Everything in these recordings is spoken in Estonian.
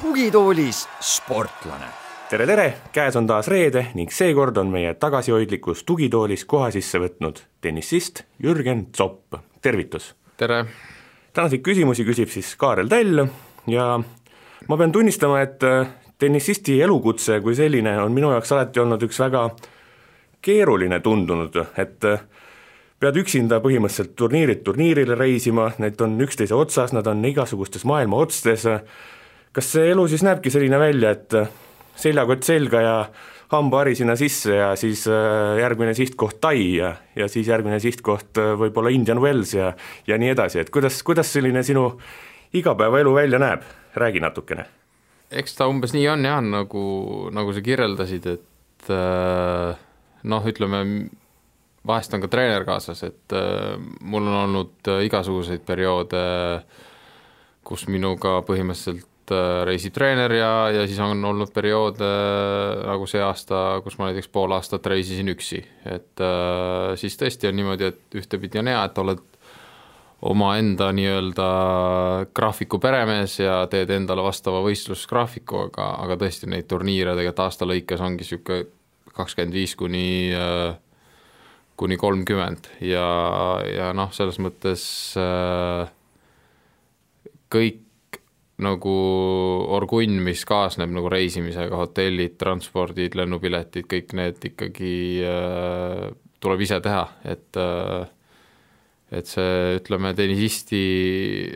tugitoolis sportlane. tere, tere, käes on taas reede ning seekord on meie tagasihoidlikus tugitoolis koha sisse võtnud tennisist Jürgen Zopp, tervitus! tere! tänaseid küsimusi küsib siis Kaarel Täll ja ma pean tunnistama, et tennisisti elukutse kui selline on minu jaoks alati olnud üks väga keeruline tundunud, et äh, pead üksinda põhimõtteliselt turniirilt turniirile reisima, need on üksteise otsas, nad on igasugustes maailma otstes, kas see elu siis näebki selline välja, et äh, seljakott selga ja hambahari sinna sisse ja siis äh, järgmine sihtkoht Tai ja, ja siis järgmine sihtkoht võib-olla Indian Wells ja ja nii edasi, et kuidas, kuidas selline sinu igapäevaelu välja näeb, räägi natukene. Eks ta umbes nii on jah, nagu, nagu sa kirjeldasid, et noh, ütleme vahest on ka treener kaasas, et mul on olnud igasuguseid perioode, kus minuga põhimõtteliselt Äh, reisib treener ja, ja siis on olnud perioode äh, nagu see aasta, kus ma näiteks pool aastat reisisin üksi, et äh, siis tõesti on niimoodi, et ühtepidi on hea, et oled omaenda nii-öelda graafiku peremees ja teed endale vastava võistlusgraafiku, aga, aga tõesti neid turniire tegelikult aasta lõikes ongi niisugune kakskümmend viis kuni kuni kolmkümmend ja, ja noh, selles mõttes kõik nagu orgunn, mis kaasneb nagu reisimisega, hotellid, transpordid, lennupiletid, kõik need ikkagi äh, tuleb ise teha, et äh, et see, ütleme, tennisisti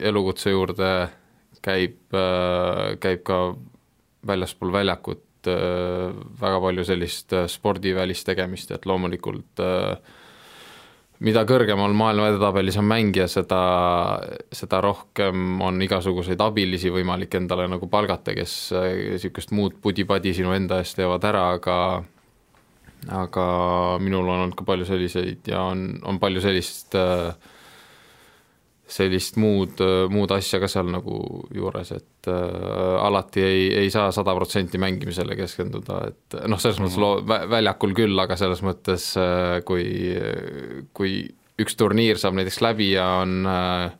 elukutse juurde käib äh,, käib ka väljaspool väljakut äh, väga palju sellist äh, spordivälist tegemist, et loomulikult mida kõrgemal maailma edetabelis on mängija, seda, seda rohkem on igasuguseid abilisi võimalik endale nagu palgata, kes niisugust muud pudi-padi sinu enda eest teevad ära, aga aga minul on olnud ka palju selliseid ja on, on palju sellist äh, sellist muud, muud asja ka seal nagu juures, et äh, alati ei, ei saa sada protsenti mängimisele keskenduda, et noh, selles mõttes loo-, väljakul küll, aga selles mõttes äh, kui, kui üks turniir saab näiteks läbi ja on äh,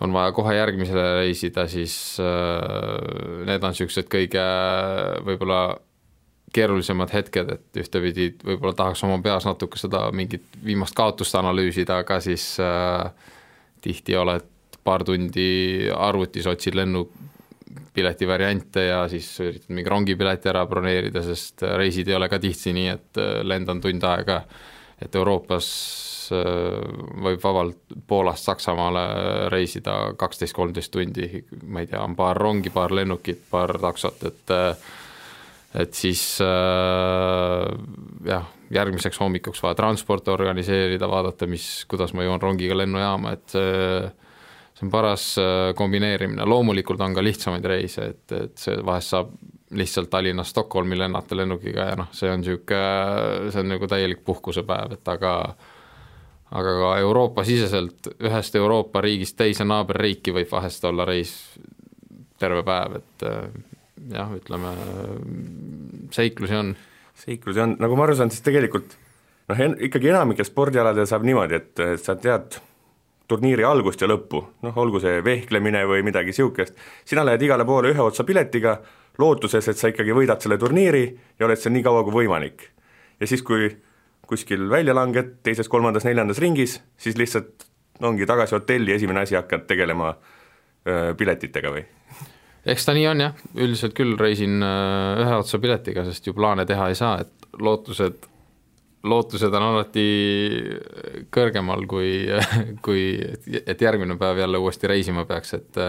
on vaja kohe järgmisele reisida, siis äh, need on niisugused kõige võib-olla keerulisemad hetked, et ühtepidi võib-olla tahaks oma peas natuke seda mingit viimast kaotust analüüsida, aga siis äh, tihti oled paar tundi arvutis, otsid lennupileti variante ja siis üritad mingi rongipileti ära broneerida, sest reisid ei ole ka tihti nii, et äh, lendan tund aega, et Euroopas äh, võib vabalt Poolast Saksamaale reisida kaksteist, kolmteist tundi, ma ei tea, on paar rongi, paar lennukit, paar taksot, et äh, et siis äh, jah, järgmiseks hommikuks vaja transporti organiseerida, vaadata, mis, kuidas ma jõuan rongiga lennujaama, et see, see on paras äh, kombineerimine, loomulikult on ka lihtsamaid reise, et, et see vahest saab lihtsalt Tallinnast Stockholmi lennata lennukiga ja noh, see on niisugune, see on nagu täielik puhkusepäev, et aga aga ka Euroopa-siseselt ühest Euroopa riigist teise naaberriiki võib vahest olla reis terve päev, et jah, ütleme seiklusi on. Seiklusi on, nagu ma aru saan, siis tegelikult noh, ikkagi enamikel spordialadel saab niimoodi, et sa tead turniiri algust ja lõppu, noh olgu see vehklemine või midagi niisugust, sina lähed igale poole ühe otsa piletiga, lootuses, et sa ikkagi võidad selle turniiri ja oled seal nii kaua kui võimalik. ja siis, kui kuskil välja langed teises-kolmandas-neljandas ringis, siis lihtsalt ongi tagasi hotelli, esimene asi, hakkad tegelema öö, piletitega või? Eks ta nii on jah, üldiselt küll reisin äh, ühe otsa piletiga, sest ju plaane teha ei saa, et lootused, lootused on alati kõrgemal kui, kui et järgmine päev jälle uuesti reisima peaks, et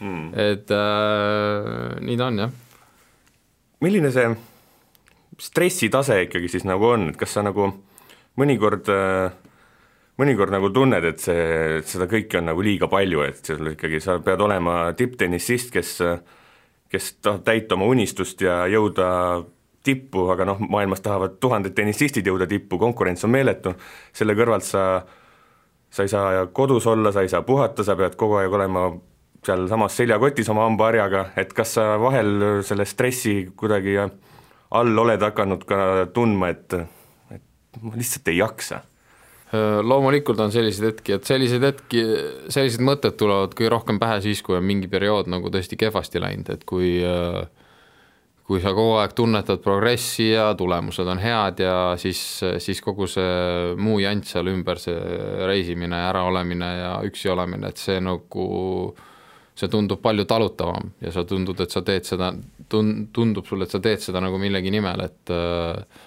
mm. et äh, nii ta on jah. milline see stressitase ikkagi siis nagu on, et kas sa nagu mõnikord äh, mõnikord nagu tunned, et see, seda kõike on nagu liiga palju, et sul ikkagi, sa pead olema tipptennissist, kes kes tahab täita oma unistust ja jõuda tippu, aga noh, maailmas tahavad tuhanded tennissistid jõuda tippu, konkurents on meeletu, selle kõrvalt sa sa ei saa kodus olla, sa ei saa puhata, sa pead kogu aeg olema sealsamas seljakotis oma hambaharjaga, et kas sa vahel selle stressi kuidagi all oled hakanud ka tundma, et, et ma lihtsalt ei jaksa? Loomulikult on selliseid hetki, et selliseid hetki, sellised mõtted tulevad kõige rohkem pähe siis, kui on mingi periood nagu tõesti kehvasti läinud, et kui kui sa kogu aeg tunnetad progressi ja tulemused on head ja siis, siis kogu see muu jant seal ümber, see reisimine, äraolemine ja üksi olemine, et see nagu see tundub palju talutavam ja sa tundud, et sa teed seda, tun-, tundub sulle, et sa teed seda nagu millegi nimel, et äh,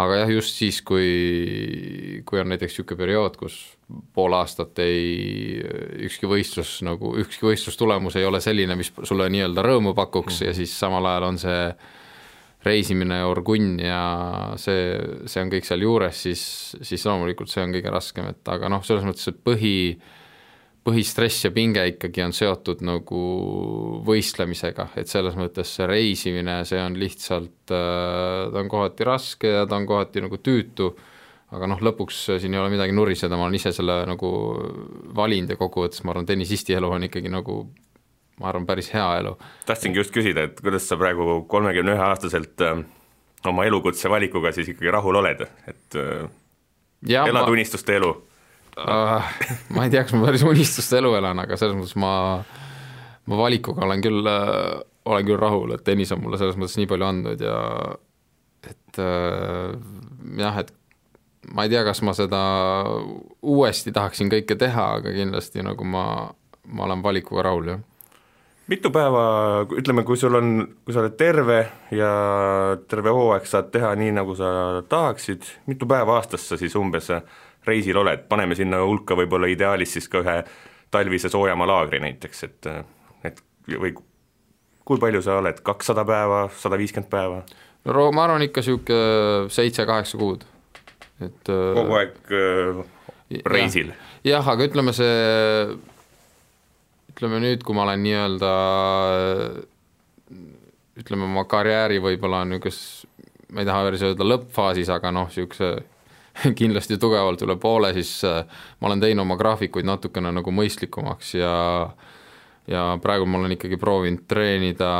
aga jah, just siis, kui, kui on näiteks niisugune periood, kus pool aastat ei, ükski võistlus nagu, ükski võistlustulemus ei ole selline, mis sulle nii-öelda rõõmu pakuks mm. ja siis samal ajal on see reisimine, orgunn ja see, see on kõik sealjuures, siis, siis loomulikult see on kõige raskem, et aga noh, selles mõttes, et põhi, põhistress ja pinge ikkagi on seotud nagu võistlemisega, et selles mõttes see reisimine, see on lihtsalt, äh, ta on kohati raske ja ta on kohati nagu tüütu, aga noh, lõpuks siin ei ole midagi nuriseda, ma olen ise selle nagu valinud ja kokkuvõttes ma arvan, tennisisti elu on ikkagi nagu ma arvan, päris hea elu. tahtsingi just küsida, et kuidas sa praegu kolmekümne ühe aastaselt äh, oma elukutse valikuga siis ikkagi rahul oled, et äh, ja, elad ma... unistuste elu uh,? ma ei tea, kas ma päris unistuste elu elan, aga selles mõttes ma, ma valikuga olen küll uh,, olen küll rahul, et tennis on mulle selles mõttes nii palju andnud ja et uh, jah, et ma ei tea, kas ma seda uuesti tahaksin kõike teha, aga kindlasti nagu ma, ma olen valikuga rahul, jah mitu päeva, ütleme, kui sul on, kui sa oled terve ja terve hooaeg saad teha nii, nagu sa tahaksid, mitu päeva aastas sa siis umbes reisil oled, paneme sinna hulka võib-olla ideaalis siis ka ühe talvise soojama laagri näiteks, et, et või kui palju sa oled, kakssada päeva, sada viiskümmend päeva? no ma arvan ikka niisugune seitse-kaheksa kuud, et äh, kogu aeg äh, reisil? jah, aga ütleme, see ütleme nüüd, kui ma olen nii-öelda ütleme, oma karjääri võib-olla niisuguses, ma ei taha päris öelda lõppfaasis, aga noh, niisuguse kindlasti tugevalt üle poole, siis äh, ma olen teinud oma graafikuid natukene nagu mõistlikumaks ja ja praegu ma olen ikkagi proovinud treenida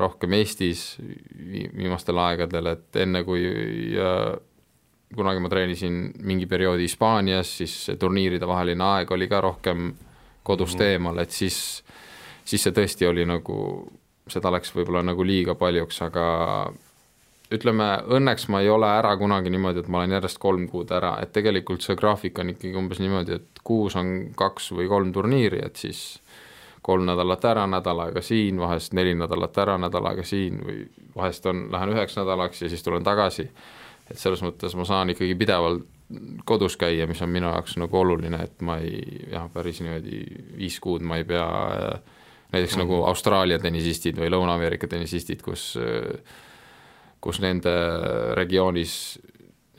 rohkem Eestis viimastel aegadel, et enne kui äh, kunagi ma treenisin mingi perioodi Hispaanias, siis turniiride vaheline aeg oli ka rohkem kodust mm. eemal, et siis, siis see tõesti oli nagu, seda läks võib-olla nagu liiga paljuks, aga ütleme, õnneks ma ei ole ära kunagi niimoodi, et ma olen järjest kolm kuud ära, et tegelikult see graafik on ikkagi umbes niimoodi, et kuus on kaks või kolm turniiri, et siis kolm nädalat ära, nädal aega siin, vahest neli nädalat ära, nädal aega siin või vahest on, lähen üheks nädalaks ja siis tulen tagasi. et selles mõttes ma saan ikkagi pidevalt kodus käia, mis on minu jaoks nagu oluline, et ma ei, jah, päris niimoodi viis kuud ma ei pea näiteks mm -hmm. nagu Austraalia tennisistid või Lõuna-Ameerika tennisistid, kus kus nende regioonis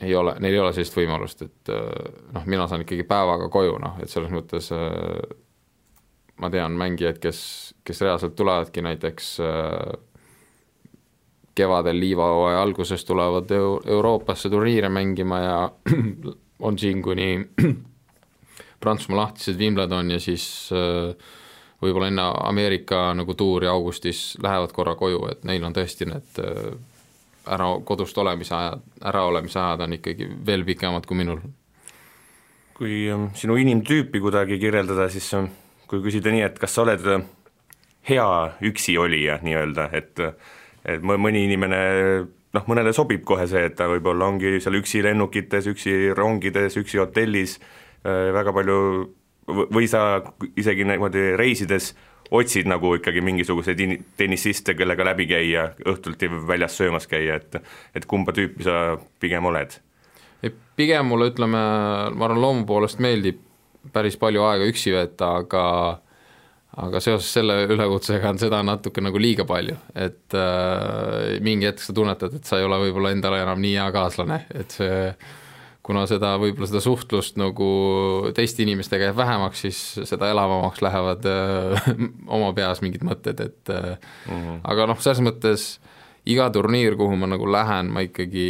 ei ole, neil ei ole sellist võimalust, et äh, noh, mina saan ikkagi päevaga koju, noh, et selles mõttes äh, ma tean mängijaid, kes, kes reaalselt tulevadki näiteks äh, kevadel liivahooaja alguses tulevad Euroopasse turniire mängima ja on siin kuni Prantsusmaa lahtised Wimbledon ja siis võib-olla enne Ameerika nagu tuuri augustis lähevad korra koju, et neil on tõesti need ära, kodust olemise ajad, äraolemise ajad on ikkagi veel pikemad kui minul. kui ähm, sinu inimtüüpi kuidagi kirjeldada, siis kui küsida nii, et kas sa oled äh, hea üksiolija nii-öelda, et et mõni inimene noh, mõnele sobib kohe see, et ta võib-olla ongi seal üksi lennukites, üksi rongides, üksi hotellis, äh, väga palju või sa isegi niimoodi reisides otsid nagu ikkagi mingisuguseid in-, tennisiste, kellega läbi käia, õhtuti väljas söömas käia, et et kumba tüüpi sa pigem oled? pigem mulle ütleme, ma arvan, loomu poolest meeldib päris palju aega üksi veeta, aga aga seoses selle ülekutsega on seda natuke nagu liiga palju, et äh, mingi hetk sa tunnetad, et sa ei ole võib-olla endale enam nii hea kaaslane, et see kuna seda, võib-olla seda suhtlust nagu teiste inimestega jääb vähemaks, siis seda elavamaks lähevad öö, äh, oma peas mingid mõtted, et mm -hmm. aga noh, selles mõttes iga turniir, kuhu ma nagu lähen, ma ikkagi,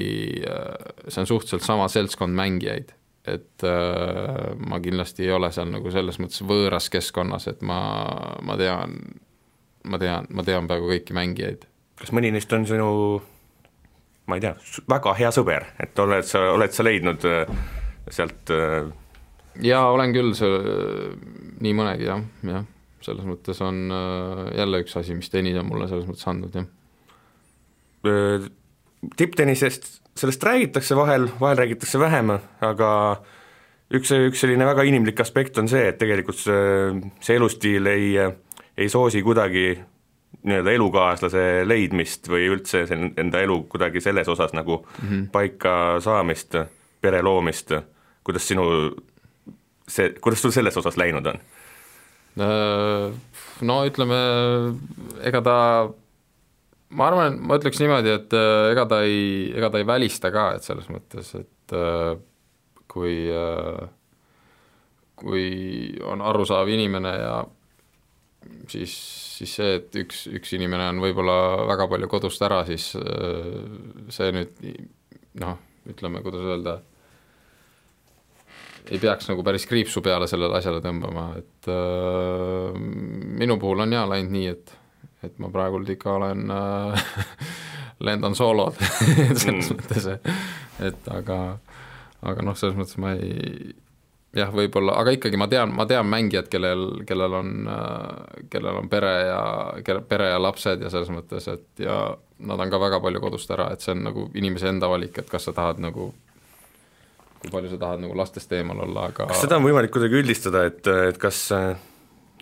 äh, see on suhteliselt sama seltskond mängijaid. et äh, ma kindlasti ei ole seal nagu selles mõttes võõras keskkonnas, et ma, ma tean, ma tean, ma tean peaaegu kõiki mängijaid. kas mõni neist on sinu ma ei tea, väga hea sõber, et oled sa, oled sa leidnud äh, sealt äh, jaa, olen küll, see, nii mõnegi jah, jah, selles mõttes on äh, jälle üks asi, mis tennis on mulle selles mõttes andnud, jah. tipptennisest, sellest räägitakse vahel, vahel räägitakse vähem, aga üks, üks selline väga inimlik aspekt on see, et tegelikult see, see elustiil ei, ei soosi kuidagi nii-öelda elukaaslase leidmist või üldse enda elu kuidagi selles osas nagu mm -hmm. paika saamist, pere loomist, kuidas sinu see, kuidas sul selles osas läinud on? Äh, no ütleme, ega ta, ma arvan, ma ütleks niimoodi, et äh, ega ta ei, ega ta ei välista ka, et selles mõttes, et äh, kui, kui on arusaав inimene ja siis, siis see, et üks, üks inimene on võib-olla väga palju kodust ära, siis äh, see nüüd noh, ütleme, kuidas öelda, ei peaks nagu päris kriipsu peale sellele asjale tõmbama, et äh, minu puhul on jaa läinud nii, et et ma praegult ikka olen äh, lendan soolod selles mm. mõttes, et aga aga noh, selles mõttes ma ei jah, võib-olla, aga ikkagi ma tean, ma tean mängijad, kellel, kellel on, kellel on pere ja, kelle pere ja lapsed ja selles mõttes, et ja nad on ka väga palju kodust ära, et see on nagu inimese enda valik, et kas sa tahad nagu kui palju sa tahad nagu lastest eemal olla, aga kas seda on võimalik kuidagi üldistada, et, et kas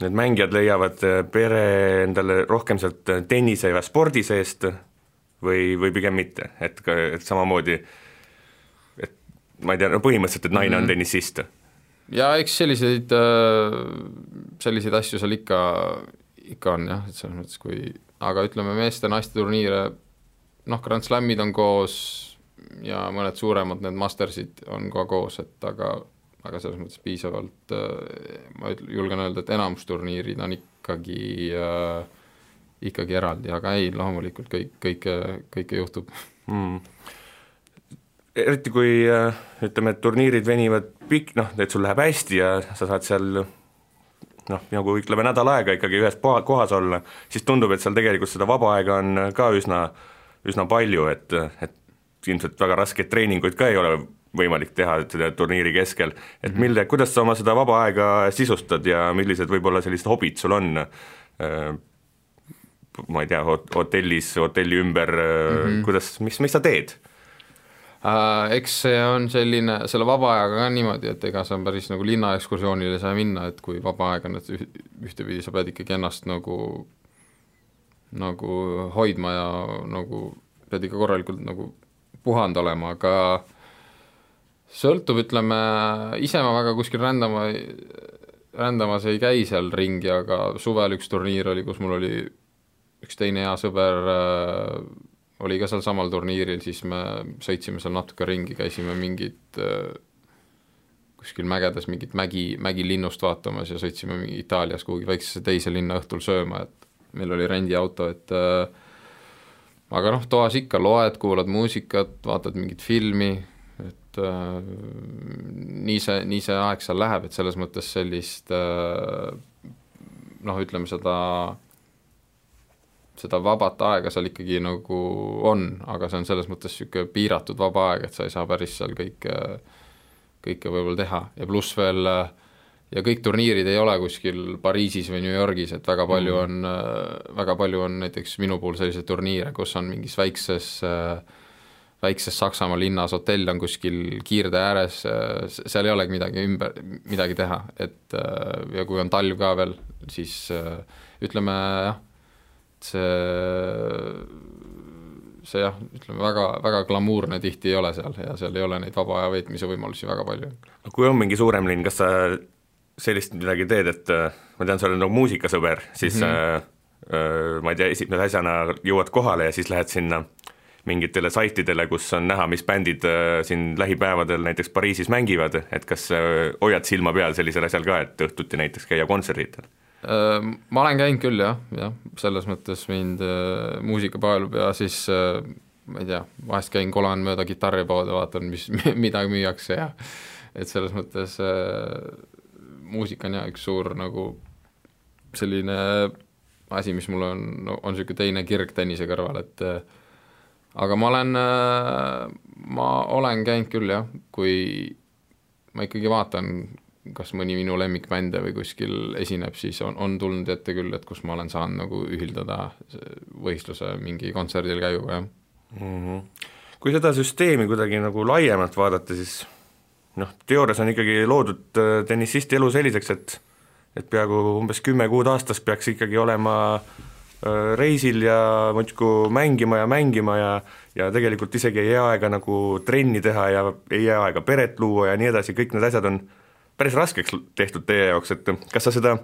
need mängijad leiavad pere endale rohkem sealt tennise ja spordi seest või, või pigem mitte, et et samamoodi et ma ei tea, no põhimõtteliselt, et naine mm -hmm. on mhm. tennisist ja eks selliseid, äh, selliseid asju seal ikka, ikka on jah, et selles mõttes, kui aga ütleme, meeste-naiste turniire noh, Grand Slamid on koos ja mõned suuremad, need Mastersid on ka koos, et aga aga selles mõttes piisavalt, äh, ma julgen öelda, et enamus turniirid on ikkagi äh, ikkagi eraldi, aga ei, loomulikult kõik, kõike, kõike juhtub. Mm eriti kui äh, ütleme, et turniirid venivad pikk, noh, et sul läheb hästi ja sa saad seal noh, nagu ütleme, nädal aega ikkagi ühes poa-, kohas olla, siis tundub, et seal tegelikult seda vaba aega on ka üsna, üsna palju, et, et ilmselt väga raskeid treeninguid ka ei ole võimalik teha selle turniiri keskel, et mhm. mille, kuidas sa oma seda vaba aega sisustad ja millised võib-olla sellised hobid sul on, äh, ma ei tea, hotellis, hotelli ümber mm, -hmm. kuidas, mis, mis sa teed? Äh, eks see on selline, selle vaba ajaga ka niimoodi, et ega sa päris nagu linnaekskursioonile ei saa minna, et kui vaba aeg on, et ühtepidi sa pead ikkagi ennast nagu, nagu hoidma ja nagu pead ikka korralikult nagu puhanud olema, aga sõltub, ütleme, ise ma väga kuskil rändama, rändamas ei käi seal ringi, aga suvel üks turniir oli, kus mul oli üks teine hea sõber äh, oli ka sealsamal turniiril, siis me sõitsime seal natuke ringi, käisime mingit äh, kuskil mägedes mingit mägi, mägilinnust vaatamas ja sõitsime Itaalias kuhugi väiksesse teise linna õhtul sööma, et meil oli rendiauto, et äh, aga noh, toas ikka loed, kuulad muusikat, vaatad mingit filmi, et äh, nii see, nii see aeg seal läheb, et selles mõttes sellist noh, ütleme seda seda vabat aega seal ikkagi nagu on, aga see on selles mõttes niisugune piiratud vaba aeg, et sa ei saa päris seal kõike, kõike võib-olla teha ja pluss veel ja kõik turniirid ei ole kuskil Pariisis või New Yorgis, et väga palju mm. on, väga palju on näiteks minu puhul selliseid turniire, kus on mingis väikses väikses Saksamaa linnas, hotell on kuskil kiirtee ääres, seal ei olegi midagi ümber, midagi teha, et ja kui on talv ka veel, siis ütleme jah, see, see jah, ütleme väga, väga glamuurne tihti ei ole seal ja seal ei ole neid vaba aja veetmise võimalusi väga palju. kui on mingi suurem linn, kas sa sellist midagi teed, et ma tean, sa oled nagu muusikasõber, siis mm -hmm. äh, ma ei tea, esimese asjana jõuad kohale ja siis lähed sinna mingitele saitidele, kus on näha, mis bändid äh, siin lähipäevadel näiteks Pariisis mängivad, et kas äh, hoiad silma peal sellisel asjal ka, et õhtuti näiteks käia kontserditel? Ma olen käinud küll jah, jah, selles mõttes mind muusika paelub ja siis ma ei tea, vahest käin, kolan mööda kitarripoode, vaatan, mis, mida müüakse ja et selles mõttes muusika on jah, üks suur nagu selline asi, mis mul on, on niisugune teine kirg tennise kõrval, et aga ma olen, ma olen käinud küll jah, kui ma ikkagi vaatan, kas mõni minu lemmikbände või kuskil esineb, siis on, on tulnud ette küll, et kus ma olen saanud nagu ühildada võistluse mingi kontserdil käiguga, jah mm. -hmm. kui seda süsteemi kuidagi nagu laiemalt vaadata, siis noh, teoorias on ikkagi loodud äh, tennisisti elu selliseks, et et peaaegu umbes kümme kuud aastas peaks ikkagi olema äh, reisil ja muudkui mängima ja mängima ja ja tegelikult isegi ei jää aega nagu trenni teha ja ei jää aega peret luua ja nii edasi, kõik need asjad on päris raskeks tehtud teie jaoks, et kas sa seda,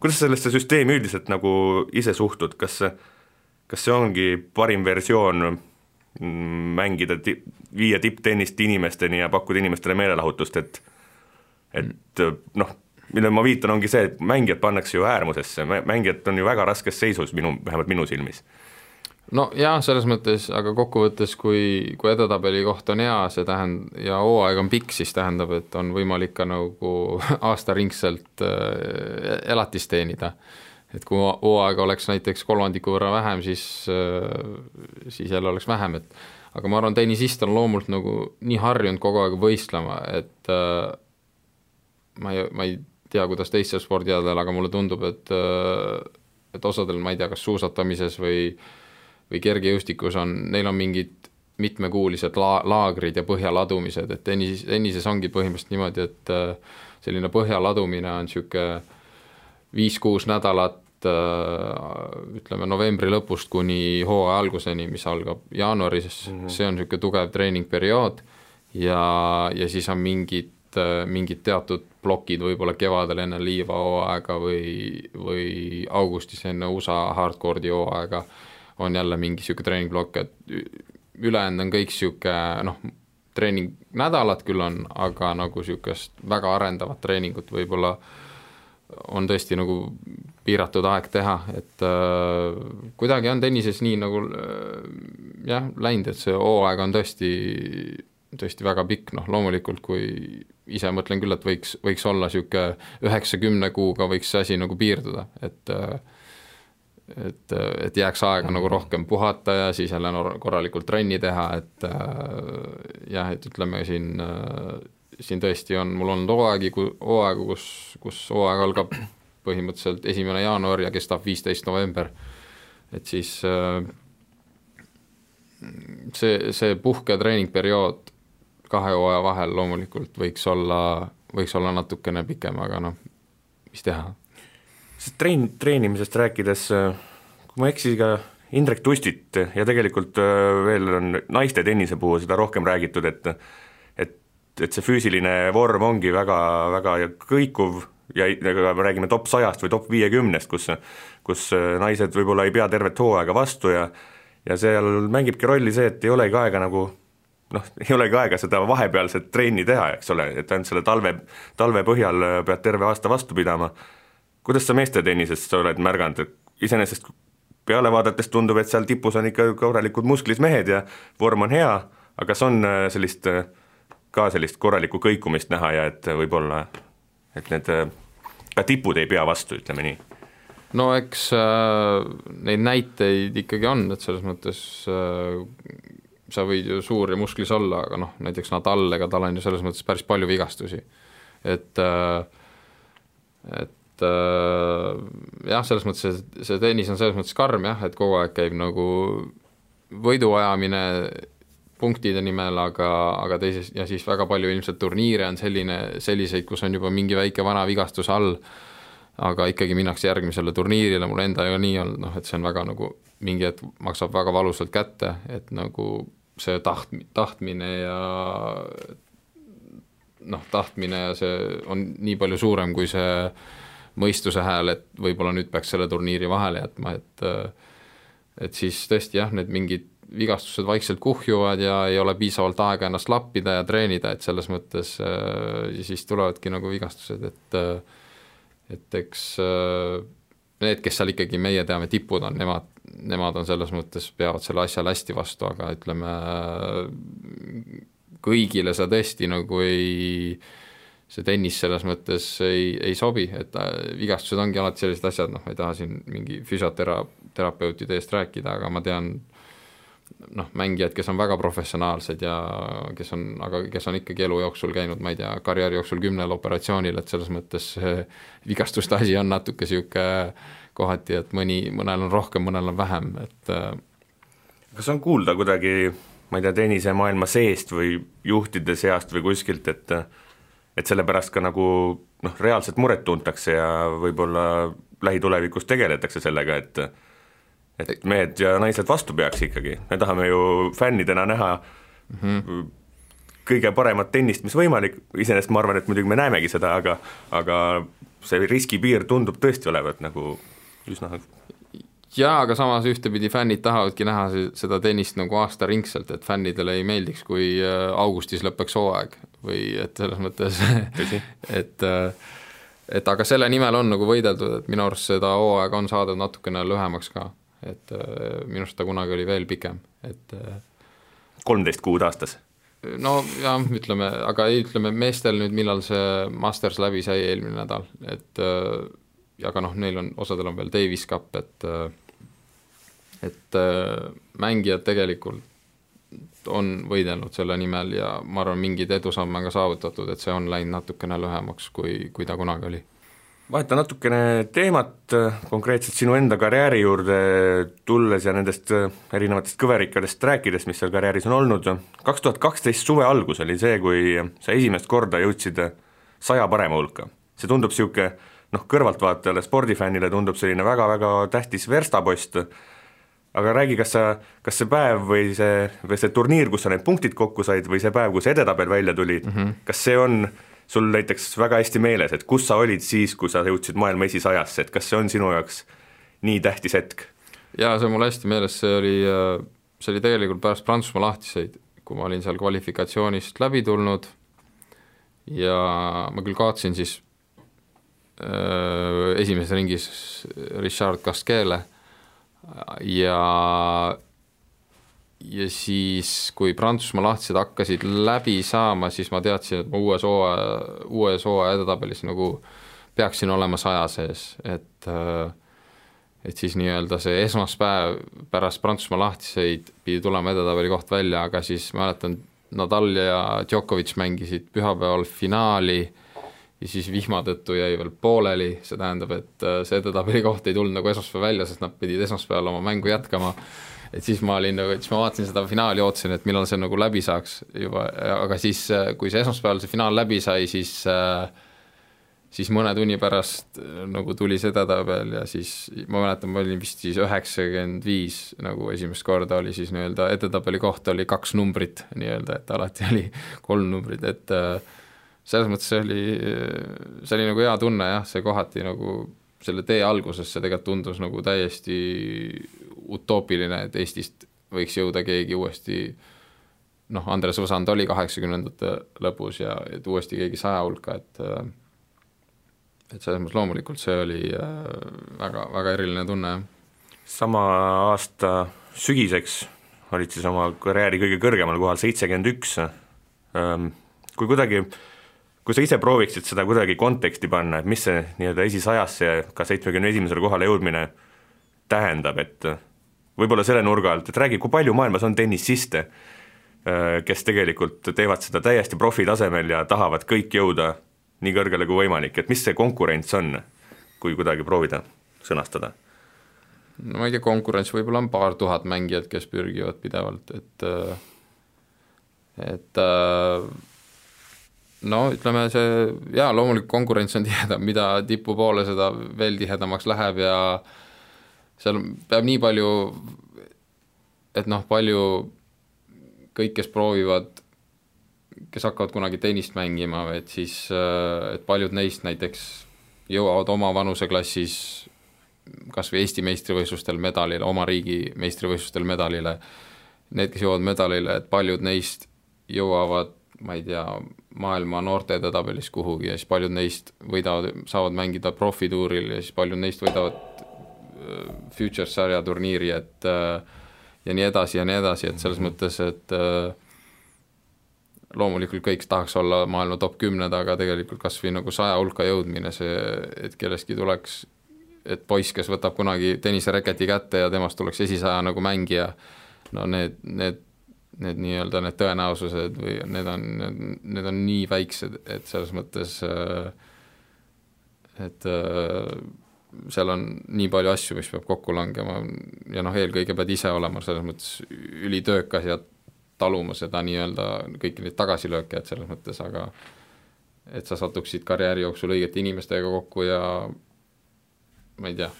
kuidas sa sellesse süsteemi üldiselt nagu ise suhtud, kas kas see ongi parim versioon mm, mängida ti-, viia tipptennist inimesteni ja pakkuda inimestele meelelahutust, et et noh, millele ma viitan, ongi see, et mängijad pannakse ju äärmusesse, mängijad on ju väga raskes seisus minu, vähemalt minu silmis no jah, selles mõttes, aga kokkuvõttes, kui, kui edetabeli koht on hea, see tähend- ja hooaeg on pikk, siis tähendab, et on võimalik ka nagu aastaringselt äh, elatist teenida. et kui hooaega oleks näiteks kolmandiku võrra vähem, siis äh,, siis jälle oleks vähem, et aga ma arvan, tennisist on loomult nagu nii harjunud kogu aeg võistlema, et äh, ma ei, ma ei tea, kuidas teistel spordialadel, aga mulle tundub, et äh, et osadel, ma ei tea, kas suusatamises või või kergejõustikus on, neil on mingid mitmekuulised la-, laagrid ja põhjaladumised, et tennises, tennises ongi põhimõtteliselt niimoodi, et äh, selline põhjaladumine on niisugune viis-kuus nädalat äh, ütleme novembri lõpust kuni hooaja alguseni, mis algab jaanuaris mm, -hmm. see on niisugune tugev treeningperiood ja, ja siis on mingid, äh, mingid teatud plokid võib-olla kevadel enne liiva hooaega või, või augustis enne USA hardcore'i hooaega on jälle mingi niisugune treeningplokk, et ülejäänud on kõik niisugune noh, treeningnädalad küll on, aga nagu niisugust väga arendavat treeningut võib-olla on tõesti nagu piiratud aeg teha, et äh, kuidagi on tennises nii nagu äh, jah, läinud, et see hooaeg on tõesti, tõesti väga pikk, noh loomulikult kui ise mõtlen küll, et võiks, võiks olla niisugune üheksa-kümne kuuga võiks see asi nagu piirduda, et äh, et, et jääks aega nagu rohkem puhata ja siis jälle korralikult trenni teha, et äh, jah, et ütleme siin äh,, siin tõesti on, mul olnud hooaegi, hooaegu, kus, kus hooaeg algab põhimõtteliselt esimene jaanuar ja kestab viisteist november, et siis äh, see, see puhke treeningperiood kahe hooaja vahel loomulikult võiks olla, võiks olla natukene pikem, aga noh, mis teha sest treen-, treenimisest rääkides, äh, kui ma ei eksi, ka Indrek Tustit ja tegelikult äh, veel on naiste tennise puhul seda rohkem räägitud, et et, et see füüsiline vorm ongi väga, väga kõikuv ja ega me räägime top sajast või top viiekümnest, kus kus äh, naised võib-olla ei pea tervet hooaega vastu ja ja seal mängibki rolli see, et ei olegi aega nagu noh, ei olegi aega seda vahepealset trenni teha, eks ole, et ainult selle talve, talve põhjal pead terve aasta vastu pidama kuidas sa meestetennisest sa oled märganud, iseenesest peale vaadates tundub, et seal tipus on ikka korralikud musklis mehed ja vorm on hea, aga kas on äh, sellist, äh, ka sellist korralikku kõikumist näha ja et võib-olla, et need äh, ka tipud ei pea vastu, ütleme nii? no eks äh, neid näiteid ikkagi on, et selles mõttes äh, sa võid ju suur ja musklis olla, aga noh, näiteks Nadal, ega tal on ju selles mõttes päris palju vigastusi. et äh, et et äh, jah, selles mõttes see, see tennis on selles mõttes karm jah, et kogu aeg käib nagu võidu ajamine punktide nimel, aga, aga teises, ja siis väga palju ilmselt turniire on selline, selliseid, kus on juba mingi väike vana vigastus all, aga ikkagi minnakse järgmisele turniirile, mul endaga nii olnud, noh et see on väga nagu, mingi hetk maksab väga valusalt kätte, et nagu see taht-, tahtmine ja noh, tahtmine ja see on nii palju suurem, kui see mõistuse hääl, et võib-olla nüüd peaks selle turniiri vahele jätma, et et siis tõesti jah, need mingid vigastused vaikselt kuhjuvad ja ei ole piisavalt aega ennast lappida ja treenida, et selles mõttes äh, siis tulevadki nagu vigastused, et et eks äh, need, kes seal ikkagi meie teame, tipud on, nemad, nemad on selles mõttes, peavad selle asjale hästi vastu, aga ütleme, kõigile sa tõesti nagu ei äh, see tennis selles mõttes ei, ei sobi, et vigastused ongi alati sellised asjad, noh, ma ei taha siin mingi füsiotera-, terapeutide eest rääkida, aga ma tean noh, mängijaid, kes on väga professionaalsed ja kes on, aga kes on ikkagi elu jooksul käinud, ma ei tea, karjääri jooksul kümnel operatsioonil, et selles mõttes vigastuste asi on natuke niisugune kohati, et mõni, mõnel on rohkem, mõnel on vähem, et kas on kuulda kuidagi, ma ei tea, tennisemaailma seest või juhtide seast või kuskilt, et et selle pärast ka nagu noh, reaalselt muret tuntakse ja võib-olla lähitulevikus tegeletakse sellega, et et mehed ja naised vastu peaks ikkagi, me tahame ju fännidena näha mm -hmm. kõige paremat tennist, mis võimalik, iseenesest ma arvan, et muidugi me näemegi seda, aga aga see riskipiir tundub tõesti olevat nagu üsna jaa, aga samas ühtepidi fännid tahavadki näha seda tennist nagu aastaringselt, et fännidele ei meeldiks, kui äh, augustis lõpeks hooaeg või et selles mõttes et äh, et aga selle nimel on nagu võideldud, et minu arust seda hooaega on saadud natukene lühemaks ka, et äh, minu arust ta kunagi oli veel pikem, et kolmteist kuud aastas? no jah, ütleme, aga ütleme meestel nüüd, millal see Masters läbi sai eelmine nädal, et aga noh, neil on, osadel on veel Davis Cup, et et äh, mängijad tegelikult on võidelnud selle nimel ja ma arvan, mingeid edusamme on ka saavutatud, et see on läinud natukene lühemaks, kui, kui ta kunagi oli. vahetan natukene teemat, konkreetselt sinu enda karjääri juurde tulles ja nendest äh, erinevatest kõverikadest rääkides, mis seal karjääris on olnud, kaks tuhat kaksteist suve algus oli see, kui sa esimest korda jõudsid saja parema hulka. see tundub niisugune noh, kõrvaltvaatajale, spordifännile tundub selline väga-väga tähtis verstapost, aga räägi, kas sa, kas see päev või see, või see turniir, kus sa need punktid kokku said, või see päev, kus edetabel välja tuli mm, -hmm. kas see on sul näiteks väga hästi meeles, et kus sa olid siis, kui sa jõudsid maailma esisajasse, et kas see on sinu jaoks nii tähtis hetk? jaa, see on mul hästi meeles, see oli, see oli tegelikult pärast Prantsusmaa lahtiseid, kui ma olin seal kvalifikatsioonist läbi tulnud ja ma küll kaotasin siis äh, esimeses ringis Richard Gasquele ja ja siis, kui Prantsusmaa lahtised hakkasid läbi saama, siis ma teadsin, et ma uues hooaja, uues hooaja edetabelis nagu peaksin olema saja sees, et et siis nii-öelda see esmaspäev pärast Prantsusmaa lahtiseid pidi tulema edetabeli koht välja, aga siis mäletan, Nadal ja Djokovic mängisid pühapäeval finaali ja siis vihma tõttu jäi veel pooleli, see tähendab, et äh, see edetabeli koht ei tulnud nagu esmaspäeval välja, sest nad pidid esmaspäeval oma mängu jätkama. et siis ma olin nagu, siis ma vaatasin seda finaali, ootasin, et millal see nagu läbi saaks juba, aga siis, äh, kui see esmaspäeval see finaal läbi sai, siis äh, siis mõne tunni pärast nagu tuli see edetabel ja siis ma mäletan, ma olin vist siis üheksakümmend viis nagu esimest korda oli siis nii-öelda edetabeli koht oli kaks numbrit nii-öelda, et alati oli kolm numbrit, et äh, selles mõttes see oli, see oli nagu hea tunne jah, see kohati nagu selle tee alguses see tegelikult tundus nagu täiesti utoopiline, et Eestist võiks jõuda keegi uuesti noh, Andres Usand oli kaheksakümnendate lõpus ja et uuesti keegi saja hulka, et et selles mõttes loomulikult see oli äh, väga, väga eriline tunne, jah. sama aasta sügiseks olid siis oma karjääri kõige kõrgemal kohal, seitsekümmend üks, kui kuidagi äh, kui sa ise prooviksid seda kuidagi konteksti panna, et mis see nii-öelda esisajasse ja ka seitsmekümne esimesele kohale jõudmine tähendab, et võib-olla selle nurga alt, et räägi, kui palju maailmas on tennisiste, äh, kes tegelikult teevad seda täiesti profitasemel ja tahavad kõik jõuda nii kõrgele kui võimalik, et mis see konkurents on, kui kuidagi proovida sõnastada? no ma ei tea, konkurents võib-olla on paar tuhat mängijat, kes pürgivad pidevalt, et et äh, no ütleme, see jaa, loomulikult konkurents on tihedam, mida tipu poole, seda veel tihedamaks läheb ja seal peab nii palju, et noh, palju kõik, kes proovivad, kes hakkavad kunagi tennist mängima, et siis, et paljud neist näiteks jõuavad oma vanuseklassis kas või Eesti meistrivõistlustel medalile, oma riigi meistrivõistlustel medalile, need, kes jõuavad medalile, et paljud neist jõuavad ma ei tea, maailma noorte edetabelis kuhugi ja siis paljud neist võidavad, saavad mängida profituuril ja siis paljud neist võidavad äh, Futures sarja turniiri, et äh, ja nii edasi ja nii edasi, et selles mõttes, et äh, loomulikult kõik tahaks olla maailma top kümned, aga tegelikult kas või nagu saja hulka jõudmine, see, et kellestki tuleks, et poiss, kes võtab kunagi tennisereketi kätte ja temast tuleks esisaja nagu mängija, no need, need, need nii-öelda need tõenäosused või need on, need on nii väiksed, et selles mõttes et seal on nii palju asju, mis peab kokku langema ja noh, eelkõige pead ise olema selles mõttes ülitöökas ja taluma seda nii-öelda kõiki neid tagasilööke, et selles mõttes, aga et sa satuksid karjääri jooksul õigete inimestega kokku ja ma ei tea,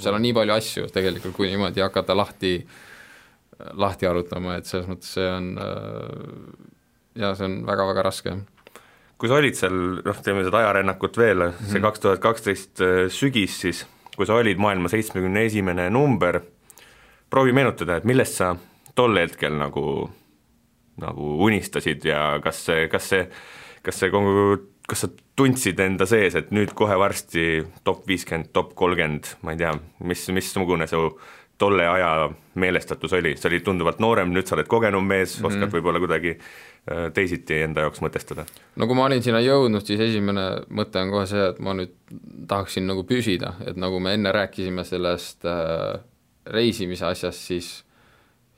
seal on nii palju asju tegelikult, kui niimoodi hakata lahti, lahti arutama, et selles mõttes see on jaa, see on väga-väga raske kui sa olid seal, noh, teeme seda ajarännakut veel, see mhm. kaks tuhat kaksteist äh, sügis siis, kui sa olid maailma seitsmekümne esimene number, proovi meenutada, et millest sa tol hetkel nagu, nagu unistasid ja kas see, kas see, kas see kogu, kas sa tundsid enda sees, et nüüd kohe varsti top viiskümmend, top kolmkümmend, ma ei tea, mis, missugune su tolle aja meelestatus oli, sa olid tunduvalt noorem, nüüd sa oled kogenum mees mm, -hmm. oskad võib-olla kuidagi äh, teisiti enda jaoks mõtestada? no kui ma olin sinna jõudnud, siis esimene mõte on kohe see, et ma nüüd tahaksin nagu püsida, et nagu me enne rääkisime sellest äh, reisimise asjast, siis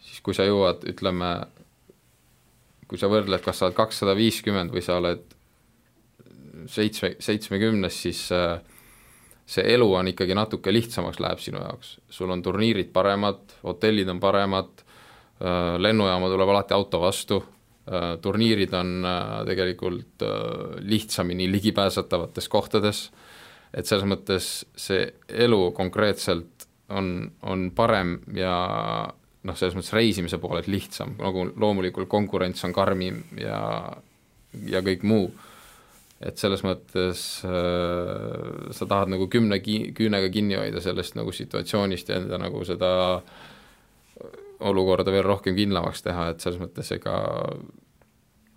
siis kui sa jõuad, ütleme, kui sa võrdled, kas sa oled kakssada viiskümmend või sa oled seitsme, seitsmekümnes, siis äh, see elu on ikkagi natuke lihtsamaks läheb sinu jaoks, sul on turniirid paremad, hotellid on paremad, äh, lennujaama tuleb alati auto vastu, äh, turniirid on äh, tegelikult lihtsamini ligipääsetavates kohtades, et selles mõttes see elu konkreetselt on, on parem ja noh, selles mõttes reisimise poolelt lihtsam, nagu loomulikult konkurents on karmim ja, ja kõik muu et selles mõttes äh, sa tahad nagu kümne ki-, küünega kinni hoida sellest nagu situatsioonist ja enda nagu seda olukorda veel rohkem kindlamaks teha, et selles mõttes ega